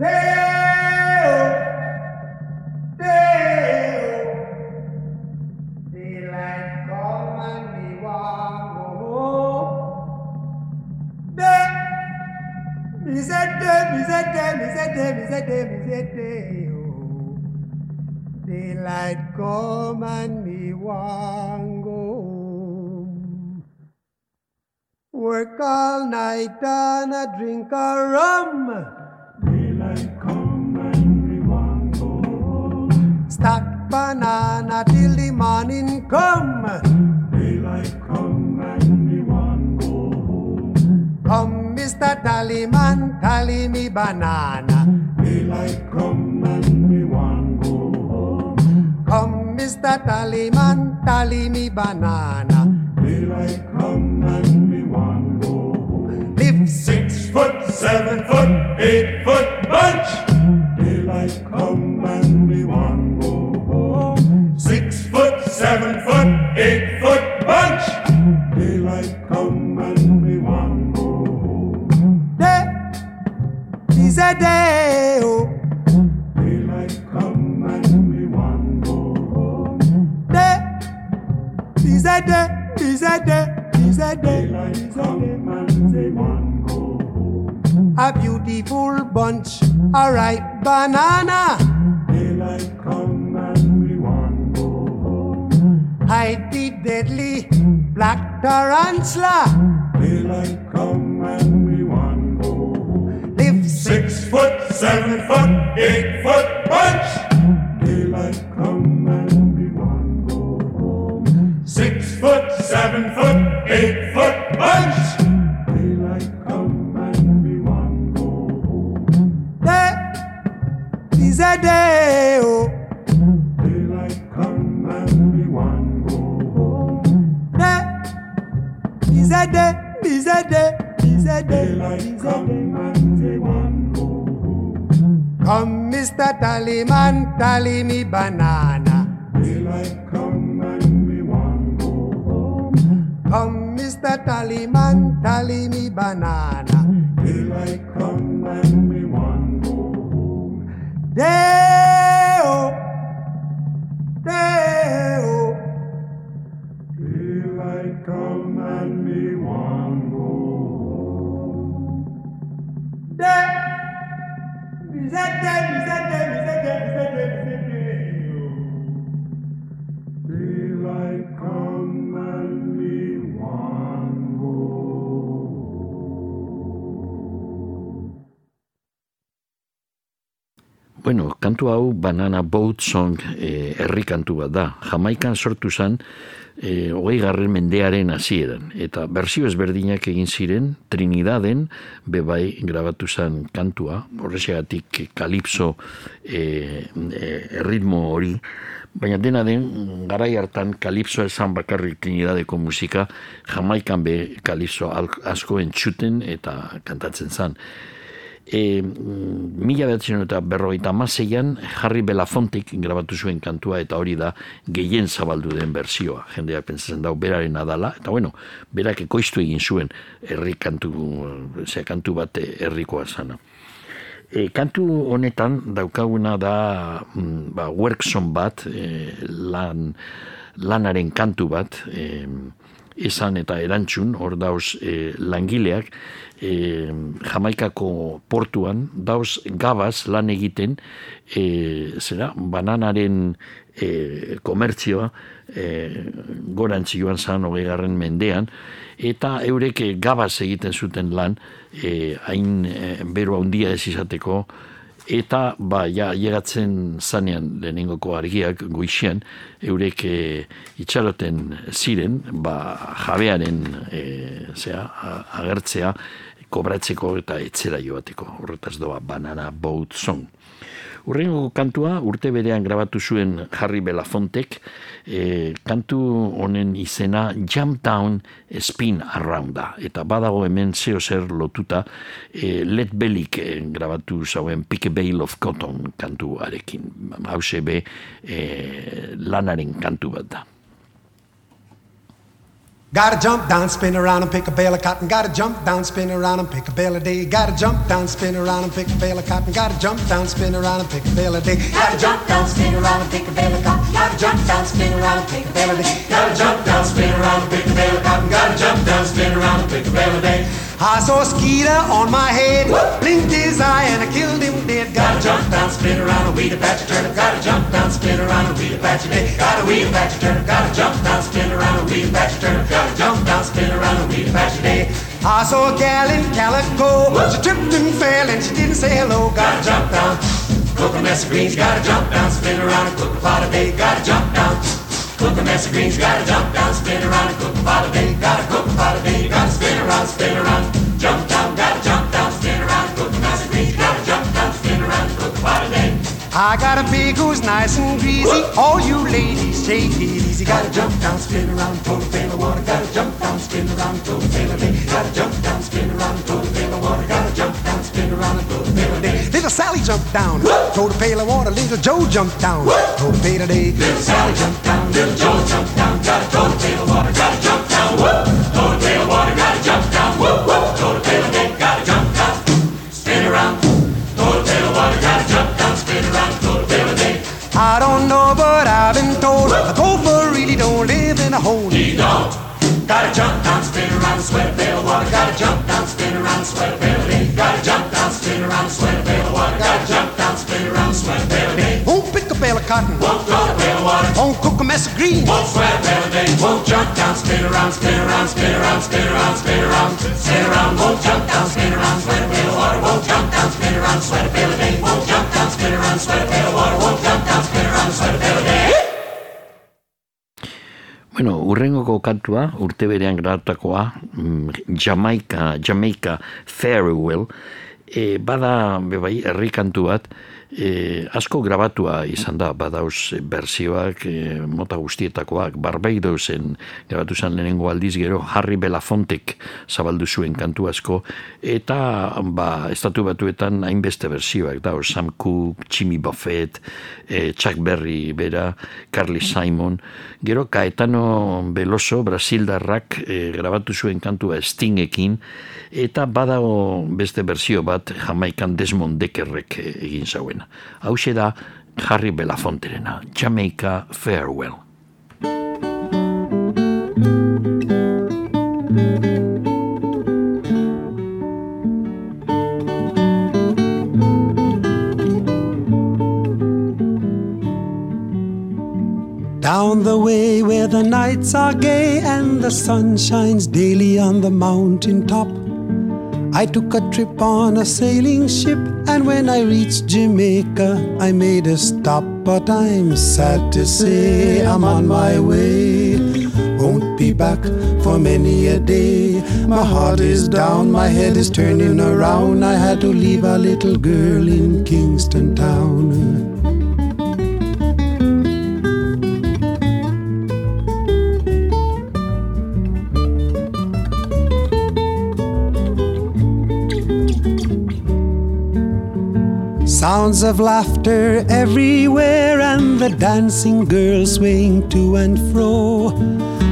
[SPEAKER 10] Daylight say day, me say day. Oh. Daylight come and me want go home. Work all night and a drink a rum. Daylight come and we want go home. Stack banana till the morning come. Daylight come Mr. Tallyman, tally me banana. Daylight come and we want go home. Come, Mr. Tallyman, tally me banana. Daylight come and we want go home. Live six foot, seven foot, eight foot bunch. A beautiful bunch, a ripe banana. Daylight come and we want go home. Hide the deadly black tarantula. Daylight come and we want go home. Live six foot, seven foot, eight foot bunch. Daylight come and we want go home. Six foot, seven foot, a day. Is a day. Daylight come and we want go home. Come, Mr. Tallyman, tally me banana. Daylight come and we want go home. Come, Mr. Tallyman, tally me banana. Daylight come and we want go home. Day-o, day-o. Daylight come and we want
[SPEAKER 2] Bueno, kantu hau Banana Boat Song eh, herri kantu bat da. Jamaikan sortu zen eh, hogei garren mendearen hasieran. Eta bersio ezberdinak egin ziren, Trinidaden bebai grabatu zen kantua, horrexegatik kalipso eh, eh, erritmo hori, baina dena den garai hartan kalipso esan bakarrik Trinidadeko musika, Jamaikan be kalipso al- asko entzuten eta kantatzen zen e, mm, mila behatzen eta berrogeita amaseian Harry Belafontek grabatu zuen kantua eta hori da gehien zabaldu den bersioa. Jendeak pentsatzen dau beraren adala, eta bueno, berak ekoiztu egin zuen herri kantu, zera, kantu bat herrikoa zana. E, kantu honetan daukaguna da mm, ba, workson bat, e, lan, lanaren kantu bat, e, esan eta erantzun, hor dauz e, langileak, e, Jamaikako portuan, dauz gabaz lan egiten, e, zera, bananaren e, komertzioa e, gorantz joan zan hogeigarren mendean, eta eurek gabaz egiten zuten lan, e, hain e, bero handia ez izateko, eta ba, ja, llegatzen zanean lehenengoko argiak goixian, eurek e, itxaroten ziren, ba, jabearen e, zea, a- agertzea, kobratzeko eta etzera joateko. Horretaz doa Banana Boat Song. Urrengo kantua urte berean grabatu zuen Harry Belafontek, e, kantu honen izena Jump Down Spin Around da. Eta badago hemen zeo zer lotuta e, Led Bellik e, grabatu zauen Pick a Bale of Cotton kantuarekin. Hause be e, lanaren kantu bat da.
[SPEAKER 11] Gotta jump down, spin around and pick a bale of cotton. Gotta jump down, spin around and pick a bale a day. Gotta jump down, spin around and pick a bale of cotton. Gotta jump down, spin around and pick a bale a day. Gotta jump down, spin around and pick a bale of cotton. Gotta jump down, spin around and pick a bale a day. Gotta jump down, spin around and pick a bale of cotton. Gotta jump down, spin around and pick a bale a day. I saw a skeeter on my head, blinked his eye and I killed him dead. Gotta jump down, spin around and weed a patch of turnip. Gotta jump down, spin around and weed a patch of day. Gotta weed a patch of turnip. Gotta jump down, spin around and weed a patch of turnip. Gotta jump down, spin around and weed a patch of day. I saw a gal in calico, she tripped and fell and she didn't say hello. Gotta jump down, cook a mess of greens. Gotta jump down, spin around and cook a pot of day. Gotta jump down. Cook a mess of greens, gotta jump down, spin around and cook a pot of day. Gotta cook a pot of day, gotta spin around, spin around, jump down, gotta jump down, spin around, cook a mess of greens, gotta jump down, spin around, cook a pot of day. I got a pig who's nice and greasy. All you ladies, take it easy. Gotta jump down, spin around, total pail of water. Gotta jump down, spin around, total pail of day. Gotta jump down, spin around, total pail of water. Gotta jump down, spin around, of day. Little Sally jumped down, total pail of water. Little Joe jumped down, total pail of day. Little Sally jumped down, little Joe jumped down. Got a total pail of water. Gotta jump down, total pail of water. Gotta jump down, total pail of day. Gotta jump down, spin around, total pail of water. Gotta jump down, spin around, total pail of day. I don't know, but I've been told a gopher really don't live in a hole. He don't. Gotta jump down, spin around, sweat a pail of water. Gotta jump down, spin around, sweat a pail of day. Gotta jump down, spin around, sweat a pail cotton. Won't throw a pail of water. Won't cook a mess of greens. Won't sweat a pail of day. Won't jump down, spin around, spin around, spin around, spin around, spin around, spin around. Won't jump down, spin around, sweat a pail of water. Won't jump down, spin around, sweat a pail of day. Won't jump down, spin around, sweat a pail of water. Won't jump down, spin around, sweat a pail of day.
[SPEAKER 2] Bueno, urrengoko kantua, urte berean grabatakoa, mm, Jamaica, Jamaica Farewell, e, bada, bebai, herri kantu bat, e, asko grabatua izan da, badauz bersioak, e, mota guztietakoak, Barbeidosen grabatu zen lehenengo aldiz gero, Harry Belafontek zabaldu zuen kantu asko, eta ba, estatu batuetan hainbeste bersioak, da, Sam Cooke, Jimmy Buffett, e, Chuck Berry bera, Carly Simon, gero Caetano Veloso, Brasildarrak e, grabatu zuen kantua Stingekin, eta badago beste berzio bat Jamaikan Desmond Deckerrek e, egin zuen. Da Harry Belafonterena, Jamaica Farewell.
[SPEAKER 11] Down the way where the nights are gay and the sun shines daily on the mountain top I took a trip on a sailing ship, and when I reached Jamaica, I made a stop. But I'm sad to say I'm on my way. Won't be back for many a day. My heart is down, my head is turning around. I had to leave a little girl in Kingston Town. Sounds of laughter everywhere, and the dancing girls swaying to and fro.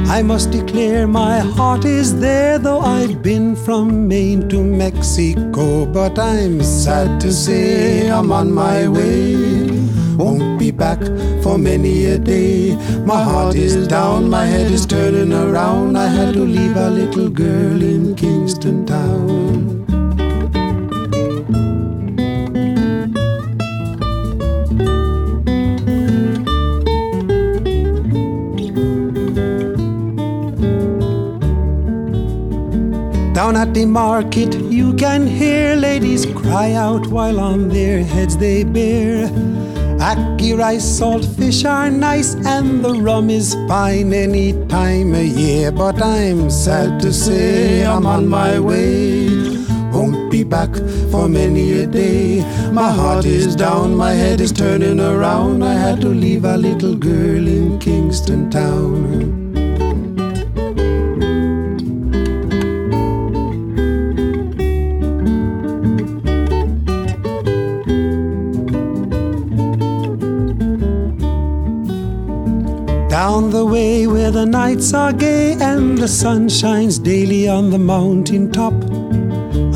[SPEAKER 11] I must declare my heart is there, though I've been from Maine to Mexico. But I'm sad to say I'm on my way. Won't be back for many a day. My heart is down, my head is turning around. I had to leave a little girl in Kingston Town. Down at the market, you can hear ladies cry out while on their heads they bear. Ackee rice, salt fish are nice, and the rum is fine any time of year. But I'm sad to say I'm on my way. Won't be back for many a day. My heart is down, my head is turning around. I had to leave a little girl in Kingston Town. The way where the nights are gay and the sun shines daily on the mountain top.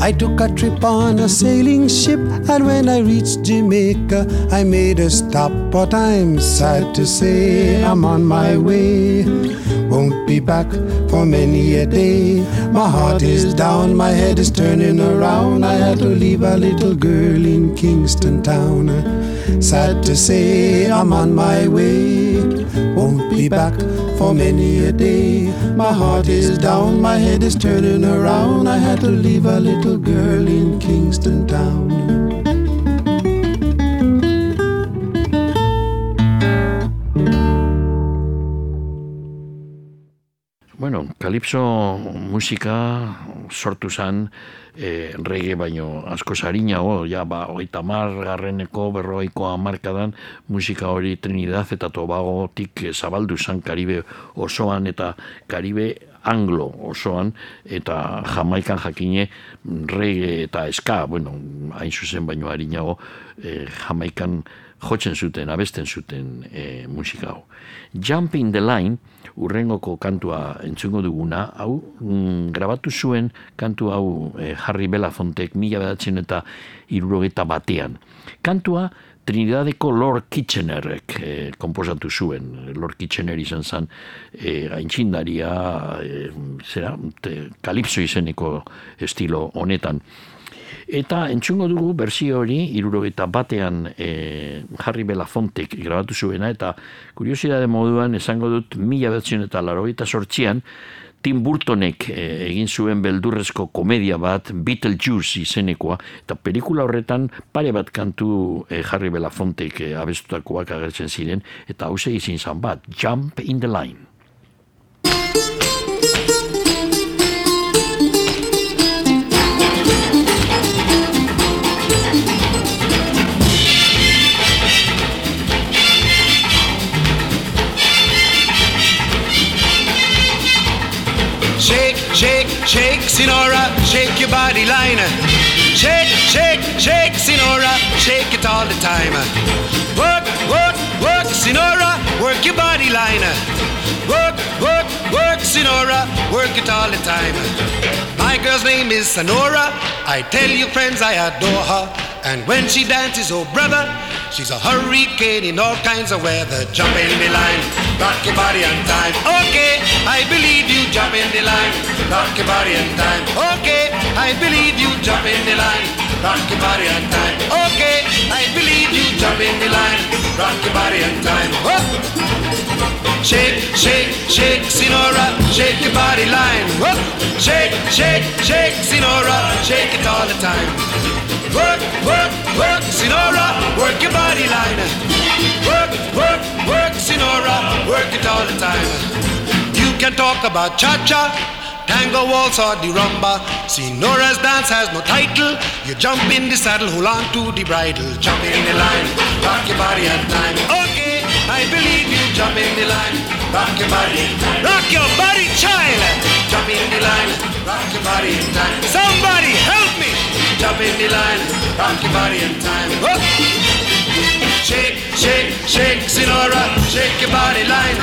[SPEAKER 11] I took a trip on a sailing ship, and when I reached Jamaica, I made a stop. But I'm sad to say I'm on my way. Won't be back for many a day. My heart is down, my head is turning around. I had to leave a little girl in Kingston Town. Sad to say I'm on my way. Won't be back for many a day. My heart is down, my head is turning around. I had to leave a little girl in Kingston Town.
[SPEAKER 2] Bueno, kalipso musika sortu zen e, reggae baino asko sarinago, ja, ba, hogeita mar garreneko berroiko amarkadan musika hori Trinidad eta Tobagotik zabaldu zen Karibe osoan eta Karibe anglo osoan eta jamaikan jakine reggae eta eska, bueno, hain zuzen baino harinago, e, jamaikan jotzen zuten, abesten zuten e, musika hau. Jumping the Line, urrengoko kantua entzungo duguna, hau mm, grabatu zuen kantu hau e, Harry Belafontek mila bedatzen eta irurogeta batean. Kantua Trinidadeko Lord Kitchenerrek e, komposatu zuen. Lord Kitchener izan zen e, gaintxindaria, e, zera, te, kalipso izeneko estilo honetan. Eta entzungo dugu berzio hori, irurogeita batean e, Harry Belafontek grabatu zuena, eta kuriosidade moduan esango dut mila betzen eta larogeita sortzian, Tim Burtonek eh, egin zuen beldurrezko komedia bat, Beetlejuice izenekoa, eta pelikula horretan pare bat kantu eh, Harry Belafontek eh, abestutakoak agertzen ziren, eta hau izin zan bat, Jump in the Line.
[SPEAKER 8] Shake, Sinora, shake your body line. Shake, shake, shake, Sinora, shake it all the time. Work, work, work, Sinora, work your body line. Work, work, work, Sinora, work it all the time. My girl's name is Sonora. I tell you, friends, I adore her. And when she dances, oh brother, she's a hurricane in all kinds of weather. Jump in the line, rock your body on time. Okay, I believe you. Jump in the line, rock your body on time. Okay, I believe you. Jump in the line, rock your body on time. Okay, I believe you. Jump in the line, rock your body on time. Whoop. Shake, shake, shake, Sinora, shake your body line. Whoop. Shake, shake, shake, Sinora, shake it all the time. Work, work, work, Sinora, work your body line. Work, work, work, Sinora, work it all the time. You can talk about cha-cha, tango waltz or the rumba. Sinora's dance has no title. You jump in the saddle, hold on to the bridle, jump in the line, rock your body on time. Okay, I believe you. Jump in the line, rock your body, rock your body, child. Jump in the line, rock your body in time. Somebody help me. Jump in the line, rock your body in time. Whoop. Shake, shake, shake, Sinora, shake your body line.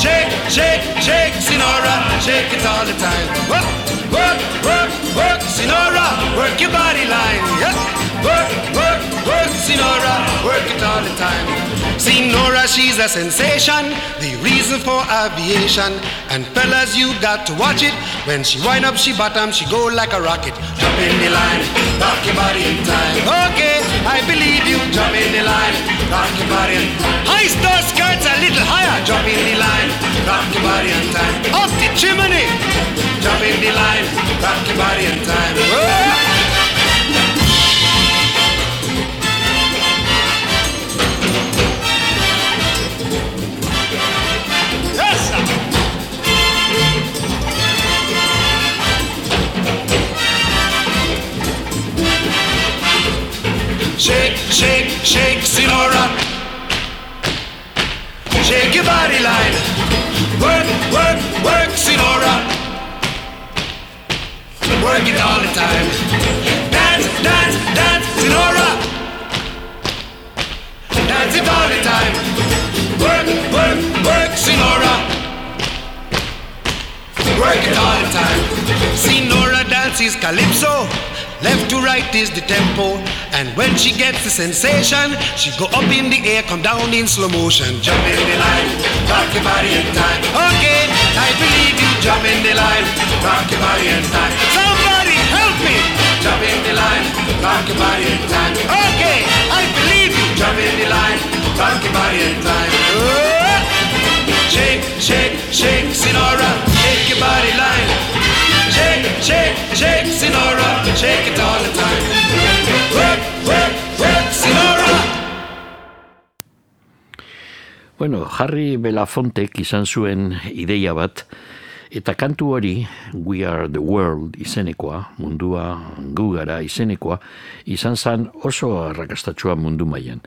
[SPEAKER 8] Shake, shake, shake, Sinora, shake it all the time. Work, work, work, work, Sinora, work your body line. Yeah. Work, work, work, Sinora, work it all the time. Sinora, she's a sensation, the reason for aviation. And fellas, you got to watch it. When she wind up, she bottom, she go like a rocket. Jump in the line, rock your body in time. Okay, I believe you. Jump in the line, rock your body in time. High star skirts a little higher. Jump in the line, rock your body in time. Up the chimney, jump in the line, rock your body in time. Whoa. Shake, shake, shake, Sinora. Shake your body line. Work, work, work, Sinora. Work it all the time. Dance, dance, dance, Sinora. Dance it all the time. Work, work, work, Sinora. Work it all the time. Sinora dances calypso. Left to right is the tempo. And when she gets the sensation, she go up in the air, come down in slow motion. Jump in the line, rock your body in time. Okay, I believe you. Jump in the line, rock your body in time. Somebody help me. Jump in the line, rock your body in time. Okay, I believe you. Jump in the line, rock your body in time. Oh! Shake, shake, shake, Sinora, shake your body line. Shake, shake, shake, Sinora, shake it all the time. Work, work, work, Sinora.
[SPEAKER 2] Bueno, Harry Belafontek izan zuen ideia bat, eta kantu hori, We Are The World izenekoa, mundua gu gara izenekoa, izan zen oso arrakastatsua mundu mailan.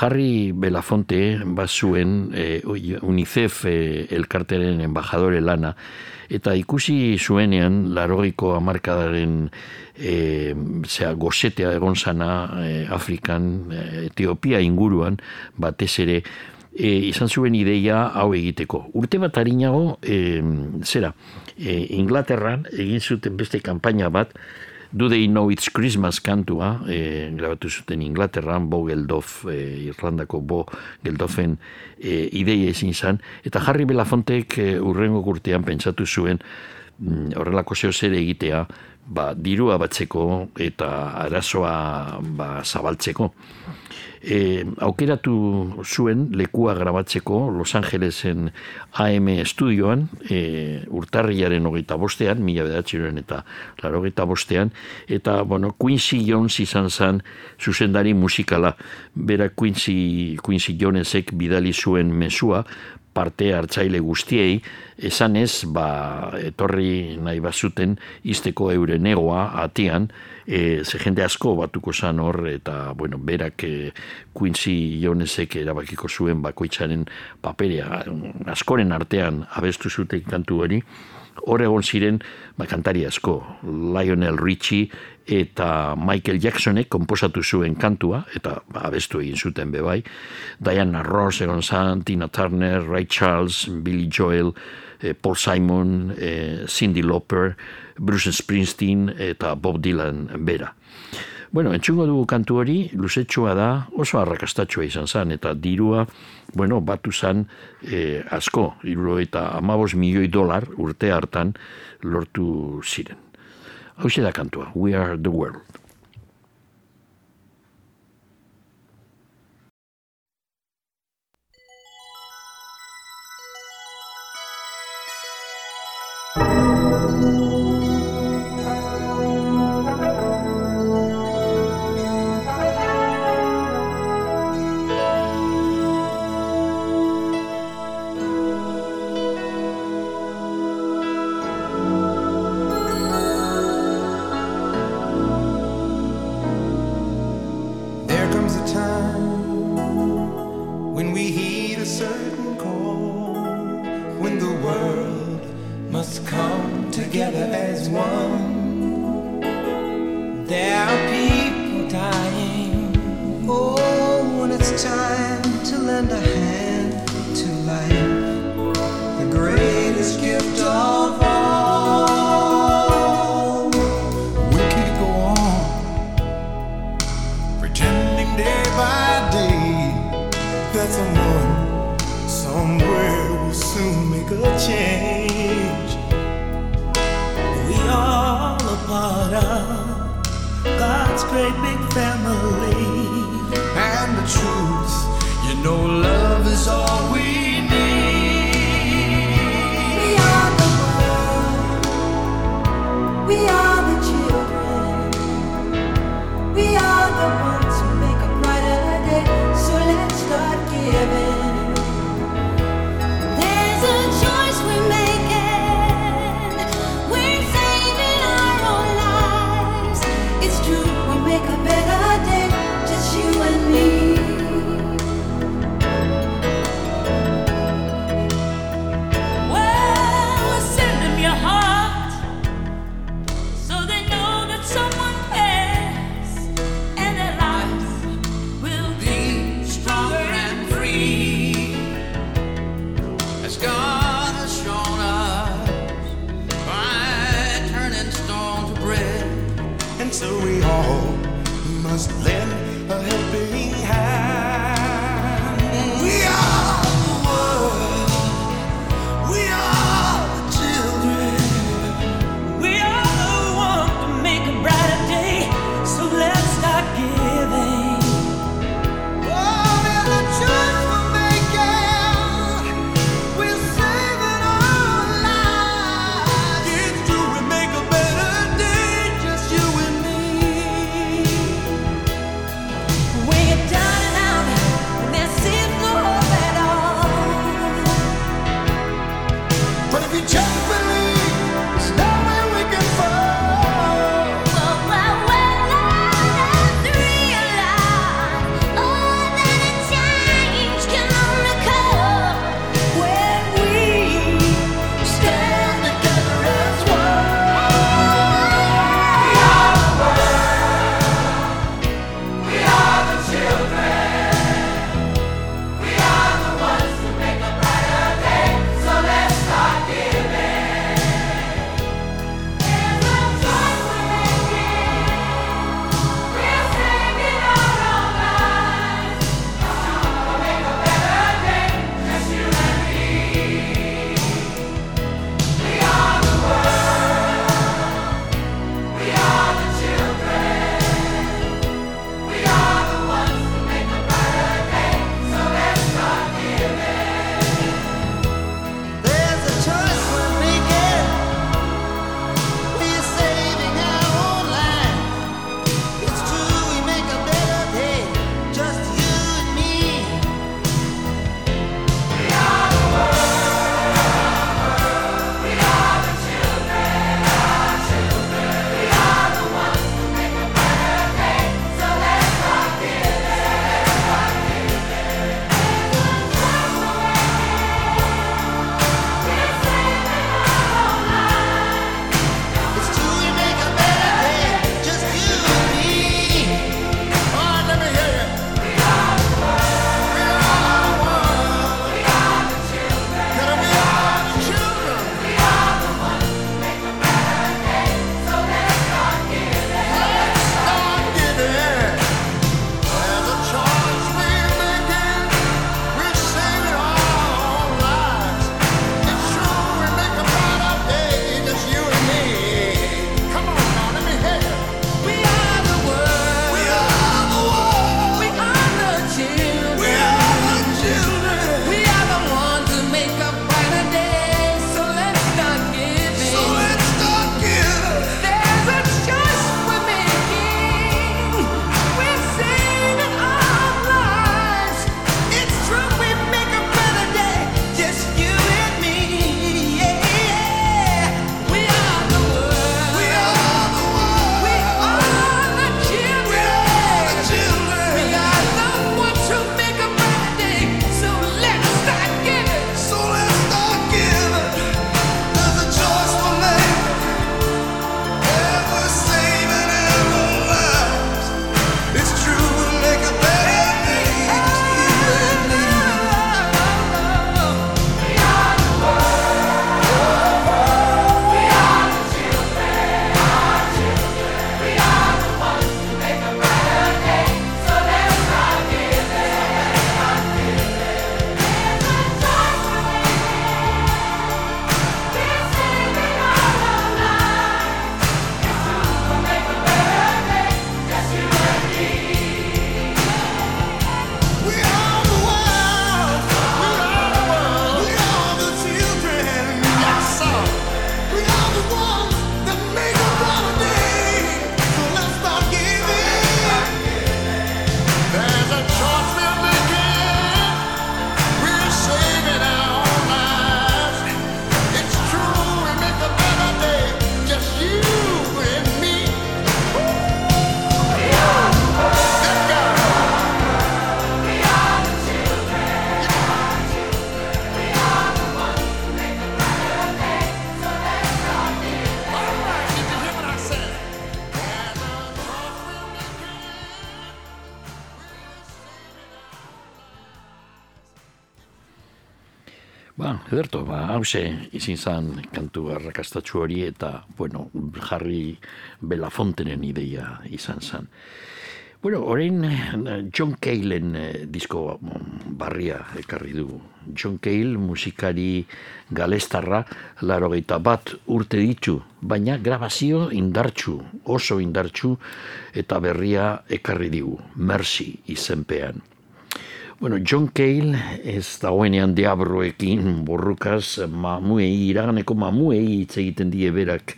[SPEAKER 2] Harry Belafonte bazuen eh, UNICEF eh, elkarteren embajadore lana, eta ikusi zuenean larogeiko hamarkadaren e, zera, gozetea egon zana e, Afrikan, e, Etiopia inguruan, batez ere, e, izan zuen ideia hau egiteko. Urte bat harinago, e, zera, e, Inglaterran egin zuten beste kanpaina bat, Do They Know It's Christmas kantua, e, grabatu zuten Inglaterran, Bo Geldof, e, Irlandako Bo Geldofen e, ideia ezin zan, eta Harry Belafontek e, urrengo urtean pentsatu zuen mm, horrelako zeo zer egitea, ba, dirua batzeko eta arazoa ba, zabaltzeko. E, aukeratu zuen lekua grabatzeko Los Angelesen AM estudioan e, urtarriaren hogeita bostean, mila bedatxiroen eta laro hogeita bostean, eta bueno, Quincy Jones izan zen zuzendari musikala. Bera Quincy, Quincy Jonesek bidali zuen mesua, parte hartzaile guztiei, esanez, ba, etorri nahi bazuten, izteko euren egoa atian, e, ze jende asko batuko zan hor, eta, bueno, berak e, Quincy Jonesek erabakiko zuen bakoitzaren paperea, askoren artean abestu zuten kantu hori, hor egon ziren ba, kantari asko, Lionel Richie eta Michael Jacksonek komposatu zuen kantua, eta ba, abestu egin zuten bebai, Diana Ross egon zan, Tina Turner, Ray Charles, Billy Joel, eh, Paul Simon, eh, Cindy Lauper, Bruce Springsteen eta Bob Dylan bera. Bueno, entzungo dugu kantu hori, luzetxoa da, oso arrakastatxoa izan zen, eta dirua, bueno, batu zen eh, asko, iruro eta amabos milioi dolar urte hartan lortu ziren. Hau da kantua, We Are The World. Hause izin zan kantu arrakastatxu hori eta, bueno, jarri Belafontenen ideia izan zan. Bueno, orain eh, John Cale'en eh, disko mm, barria ekarri du. John Cale musikari galestarra larogeita bat urte ditu, baina grabazio indartsu, oso indartsu eta berria ekarri digu, Mercy izenpean. Bueno, John Cale ez dagoenean diabroekin borrukaz mamuei, iraganeko mamuei hitz egiten die berak.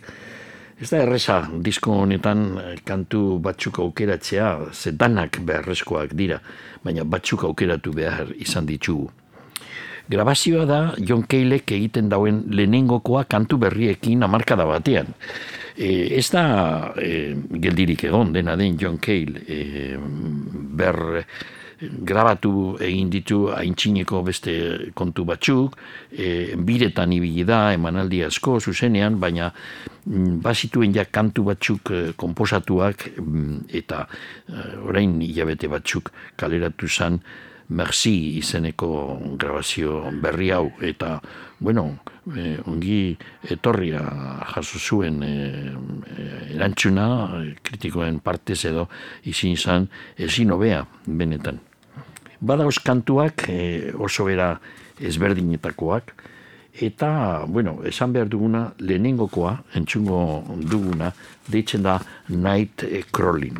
[SPEAKER 2] Ez da erresa, disko honetan kantu batzuk aukeratzea, ze danak beharrezkoak dira, baina batzuk aukeratu behar izan ditugu. Grabazioa da John Caleek egiten dauen lehenengokoa kantu berriekin amarkada batean. E, ez da e, geldirik egon dena den John Cale e, ber grabatu egin ditu aintzineko beste kontu batzuk, e, biretan ibili da, emanaldi asko, zuzenean, baina mm, bazituen ja kantu batzuk e, komposatuak mm, eta e, orain hilabete batzuk kaleratu zan Merci izeneko grabazio berri hau. Eta bueno, e, ongi etorria jaso zuen e, e, erantzuna e, kritikoen partez edo izin izan ezin hobea benetan. Badauz kantuak e, oso bera ezberdinetakoak eta, bueno, esan behar duguna lehenengokoa, entzungo duguna, deitzen da Night Crawling.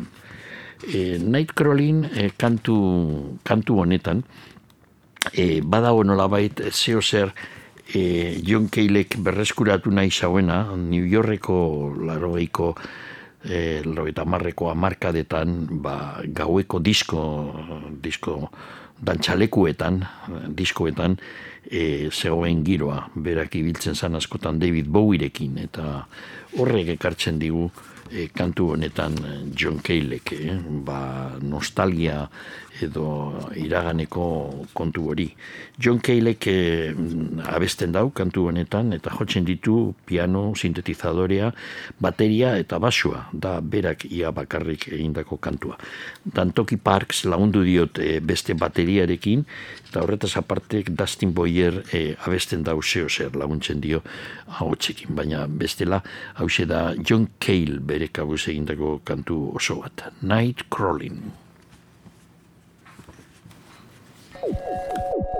[SPEAKER 2] E, Night Crawling e, kantu, kantu honetan, e, badago nolabait zeo zer e, John Caleek berreskuratu nahi zauena, New Yorkeko larogeiko e, eta marreko amarkadetan ba, gaueko disko, disko dantxalekuetan, diskoetan, e, zegoen giroa, berak ibiltzen zan askotan David Bowierekin, eta horrek ekartzen digu e, kantu honetan John Caleek, eh? ba, nostalgia edo iraganeko kontu hori. John Caleek e, abesten dau kantu honetan eta jotzen ditu piano, sintetizadorea, bateria eta basua, da berak ia bakarrik egindako kantua. Dantoki Parks lagundu diot e, beste bateriarekin, eta horretaz apartek Dustin Boyer e, abesten dau zeo zer laguntzen dio ahotsekin, baina bestela hau da John Cale bere kabuz egindako kantu oso bat. Night Crawling.
[SPEAKER 12] Thank you.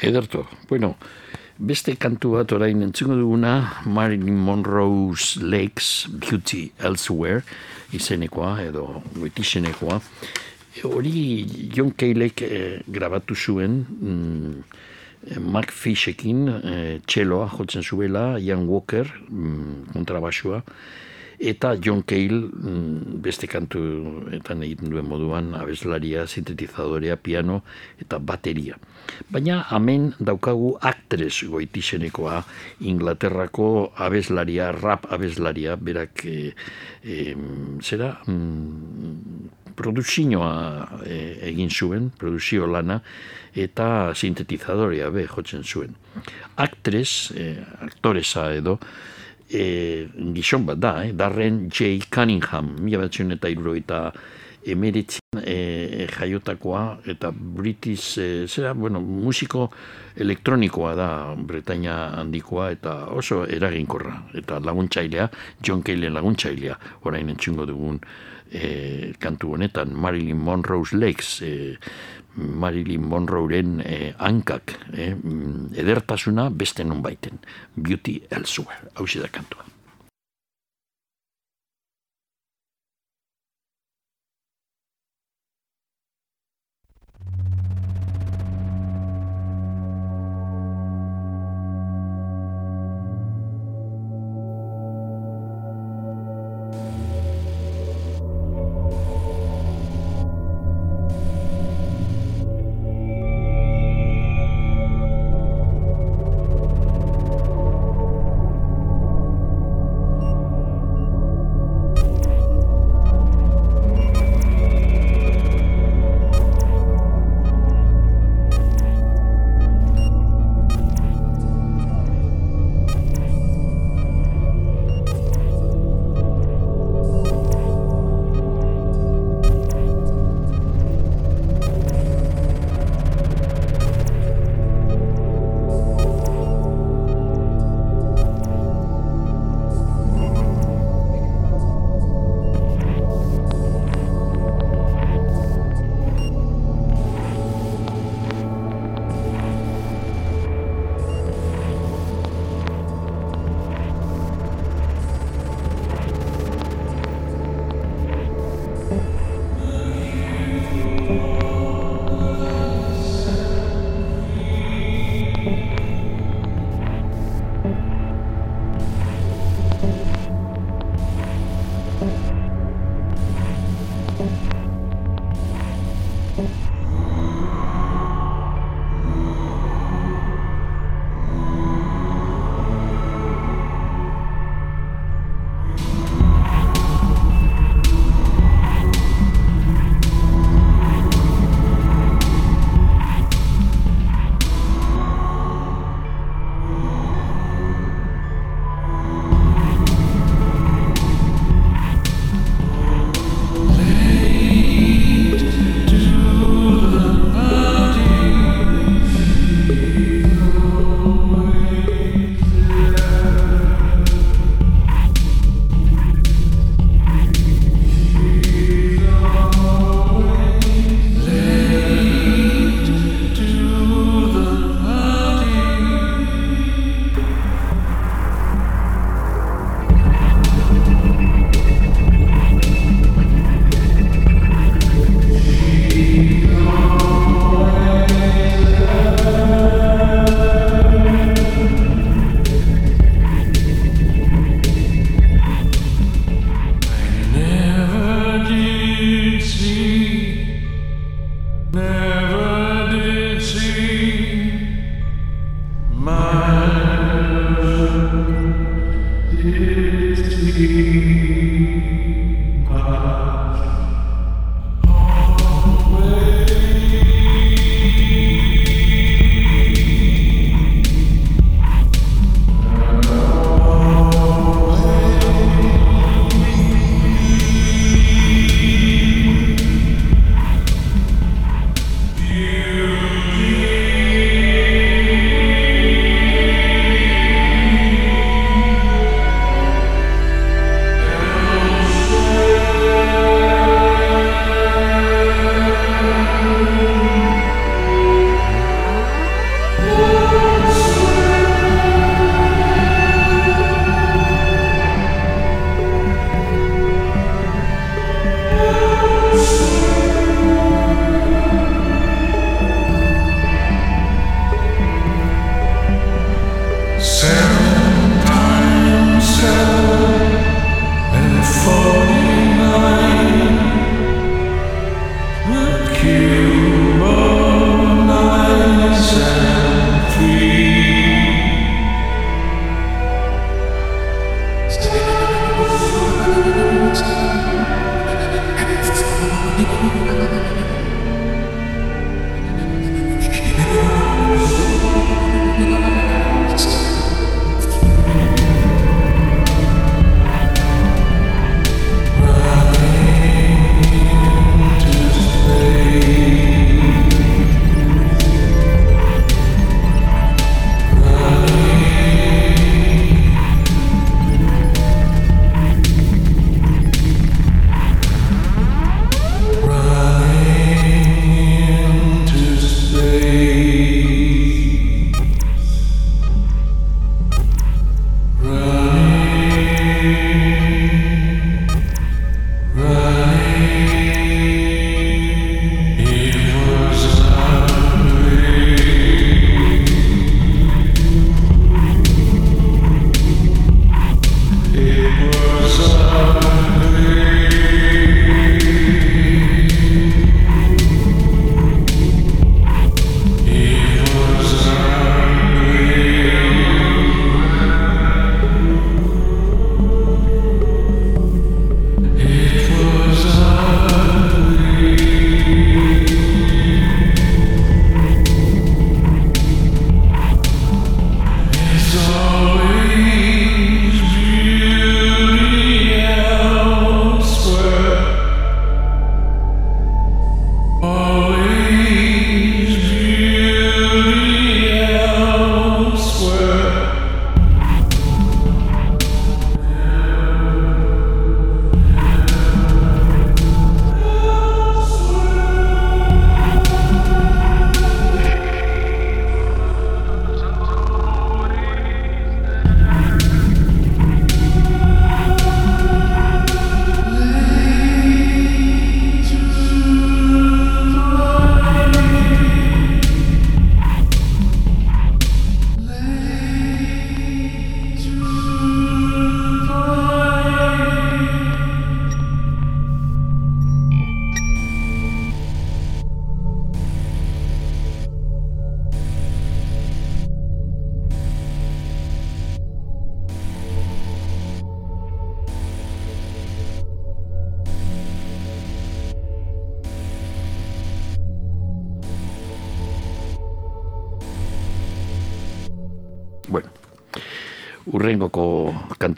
[SPEAKER 2] Ederto, bueno, beste kantu bat orain entzungo duguna Marilyn Monroe's Lakes Beauty Elsewhere izenekoa edo goitizenekoa. E, Hori John Caylek eh, grabatu zuen mm, Mark Fishekin eh, txeloa jotzen zuela, Ian Walker mm, kontrabasua, eta John Cale mm, beste kantu eta egiten duen moduan abeslaria, sintetizadorea, piano eta bateria. Baina hemen daukagu aktres goitizenekoa Inglaterrako abeslaria, rap abeslaria, berak e, e, zera mm, produzioa e, egin zuen, produzio lana, eta sintetizadorea be jotzen zuen. Aktres, e, aktoresa edo, e, gizon bat da, eh? Darren J. Cunningham, mila batzen eta irurogeita emeritzen e, jaiotakoa, eta British, e, zera, bueno, musiko elektronikoa da Bretaña handikoa, eta oso eraginkorra, eta laguntzailea, John Cale laguntzailea, orain entzungo dugun e, kantu honetan, Marilyn Monroe's Lakes, e, Marilyn Monroeren eh, hankak, mm, edertasuna beste non baiten. Beauty elsewhere, hau da kantua.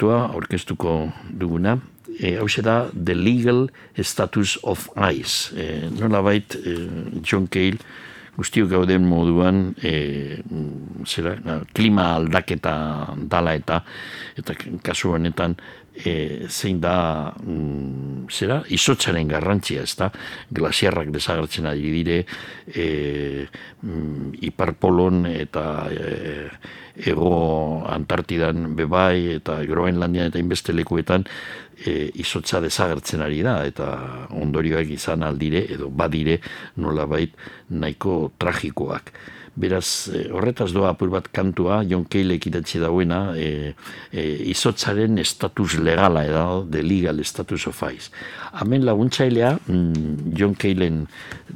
[SPEAKER 2] Kantua aurkeztuko duguna. E, hau da The Legal Status of Ice. E, nola bait, e, John Cale, guztiok gauden moduan e, zera, klima aldaketa dala eta eta kasu honetan e, zein da mm, zera, izotzaren garrantzia ez da glasiarrak desagertzen ari dire e, mm, hiperpolon eta e, ego Antartidan bebai eta Groenlandian eta inbeste lekuetan e, izotza desagertzen ari da eta ondorioak izan aldire edo badire nolabait nahiko tragikoak. Beraz, e, horretaz doa apur bat kantua, John Cale ekitatxe dauena, e, e, izotzaren estatus legala edo, the legal status of ice. Hemen laguntzailea, mm, John Calen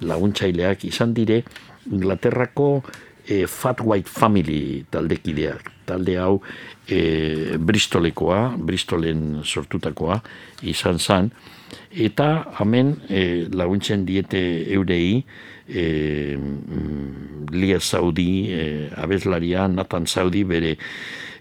[SPEAKER 2] laguntzaileak izan dire, Inglaterrako e, Fat White Family taldekideak. Talde hau e, Bristolekoa, Bristolen sortutakoa izan zan, eta hemen e, laguntzen diete eurei, e, Lia Saudi, e, abeslaria, Nathan Saudi, bere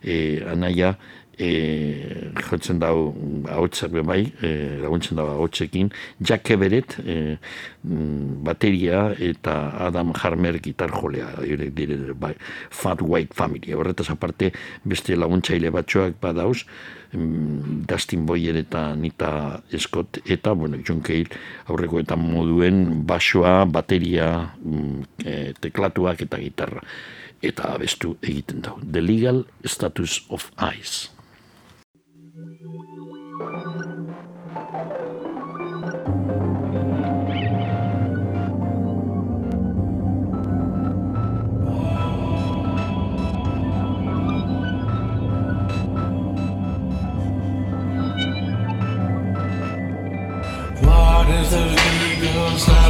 [SPEAKER 2] e, anaia, e, jotzen dau ahotsak be bai, e, laguntzen dau ahotsekin, Jack Everett e, mm, bateria eta Adam Harmer gitar jolea, dire, bai, Fat White Family. Horretaz aparte beste laguntzaile batzuak badauz, mm, Dustin Boyer eta Nita Scott eta, bueno, John Cale aurreko eta moduen basoa, bateria, mm, e, teklatuak eta gitarra eta abestu egiten dau. The Legal Status of Ice.
[SPEAKER 13] Legal status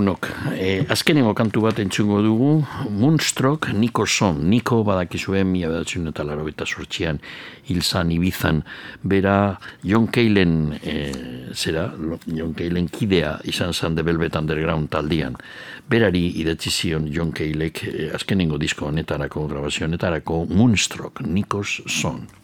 [SPEAKER 13] lagunok, e, azkenengo kantu bat entzungo dugu, Moonstruck Niko Son, Niko badakizuen mila bedatzen eta laro eta sortxian, hilzan, ibizan, bera John Calen, e, zera, John Calen kidea izan zan The Velvet Underground taldian, berari idatzi zion John Calek e, azkenengo disko honetarako, grabazio honetarako, Moonstruck Nikos Son.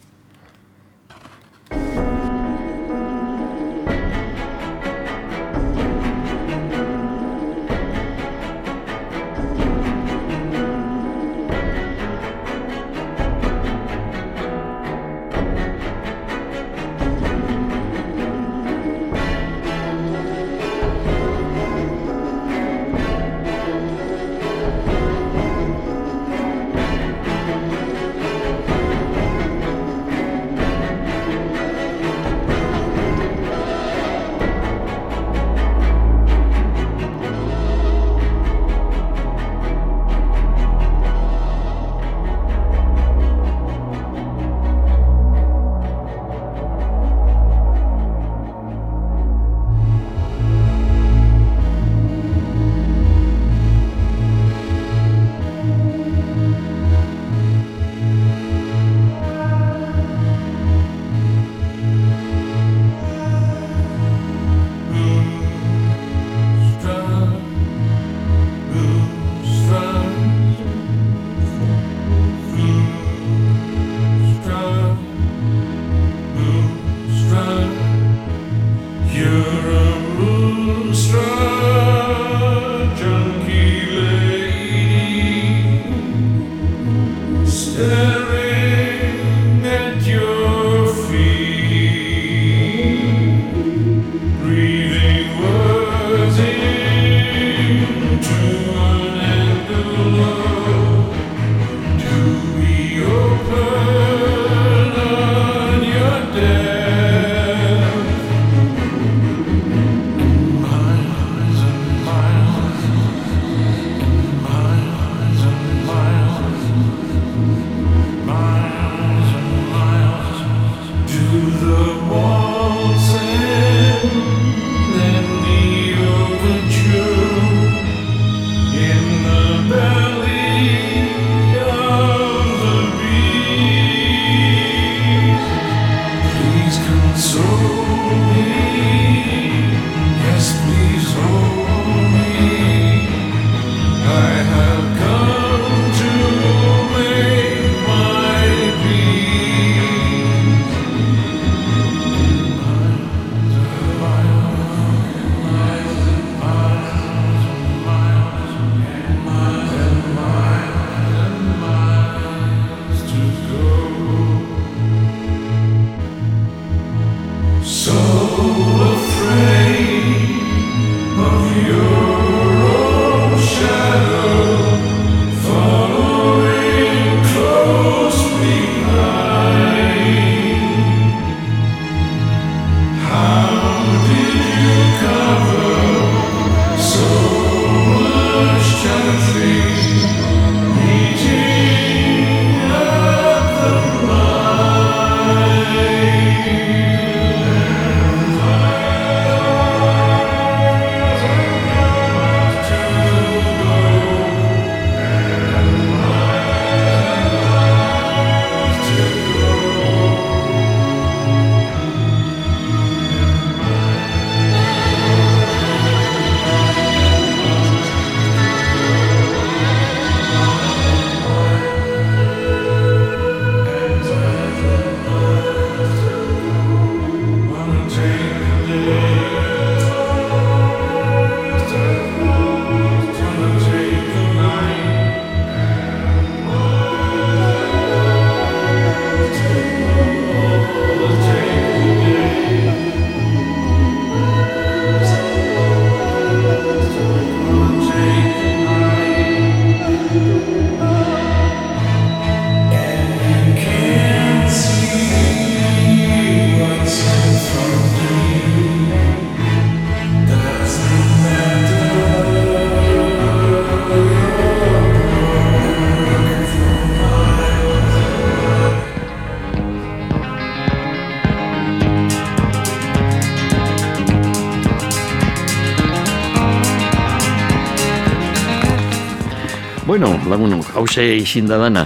[SPEAKER 2] Hause izin da dana.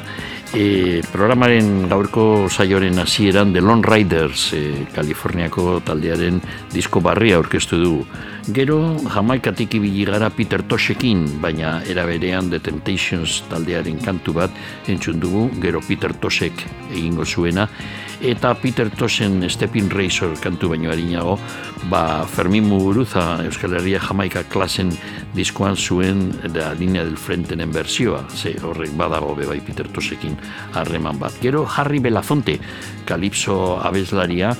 [SPEAKER 2] E, programaren gaurko saioaren hasieran The Lone Riders, e, Kaliforniako taldearen disko barria aurkeztu dugu. Gero, jamaikatik ibili gara Peter Toshekin, baina era berean The Temptations taldearen kantu bat entzun dugu, gero Peter Toshek egingo zuena, eta Peter Toshen Stepping Razor kantu baino harinago, ba Fermin Muguruza Euskal Herria Jamaika klasen diskoan zuen da linea del frentenen bersioa, ze horrek badago bebai Peter Toshekin harreman bat. Gero Harry Belafonte, Kalipso abeslaria,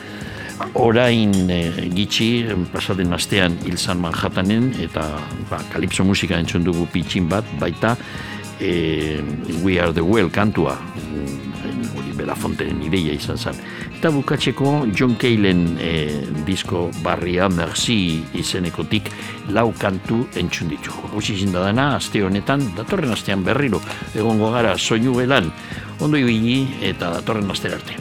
[SPEAKER 2] orain e, gitxi pasaden astean hilzan Manhattanen eta ba, Kalipso musika entzun dugu pitxin bat, baita e, We Are The Well kantua mm, hori Belafonteren ideia izan zen. Eta bukatzeko John Calen e, disko barria Merci izenekotik lau kantu entzun ditugu. Huxi izin da dana, aste honetan, datorren astean berriro, egongo gara soinu belan, ondo ibili eta datorren astera arte.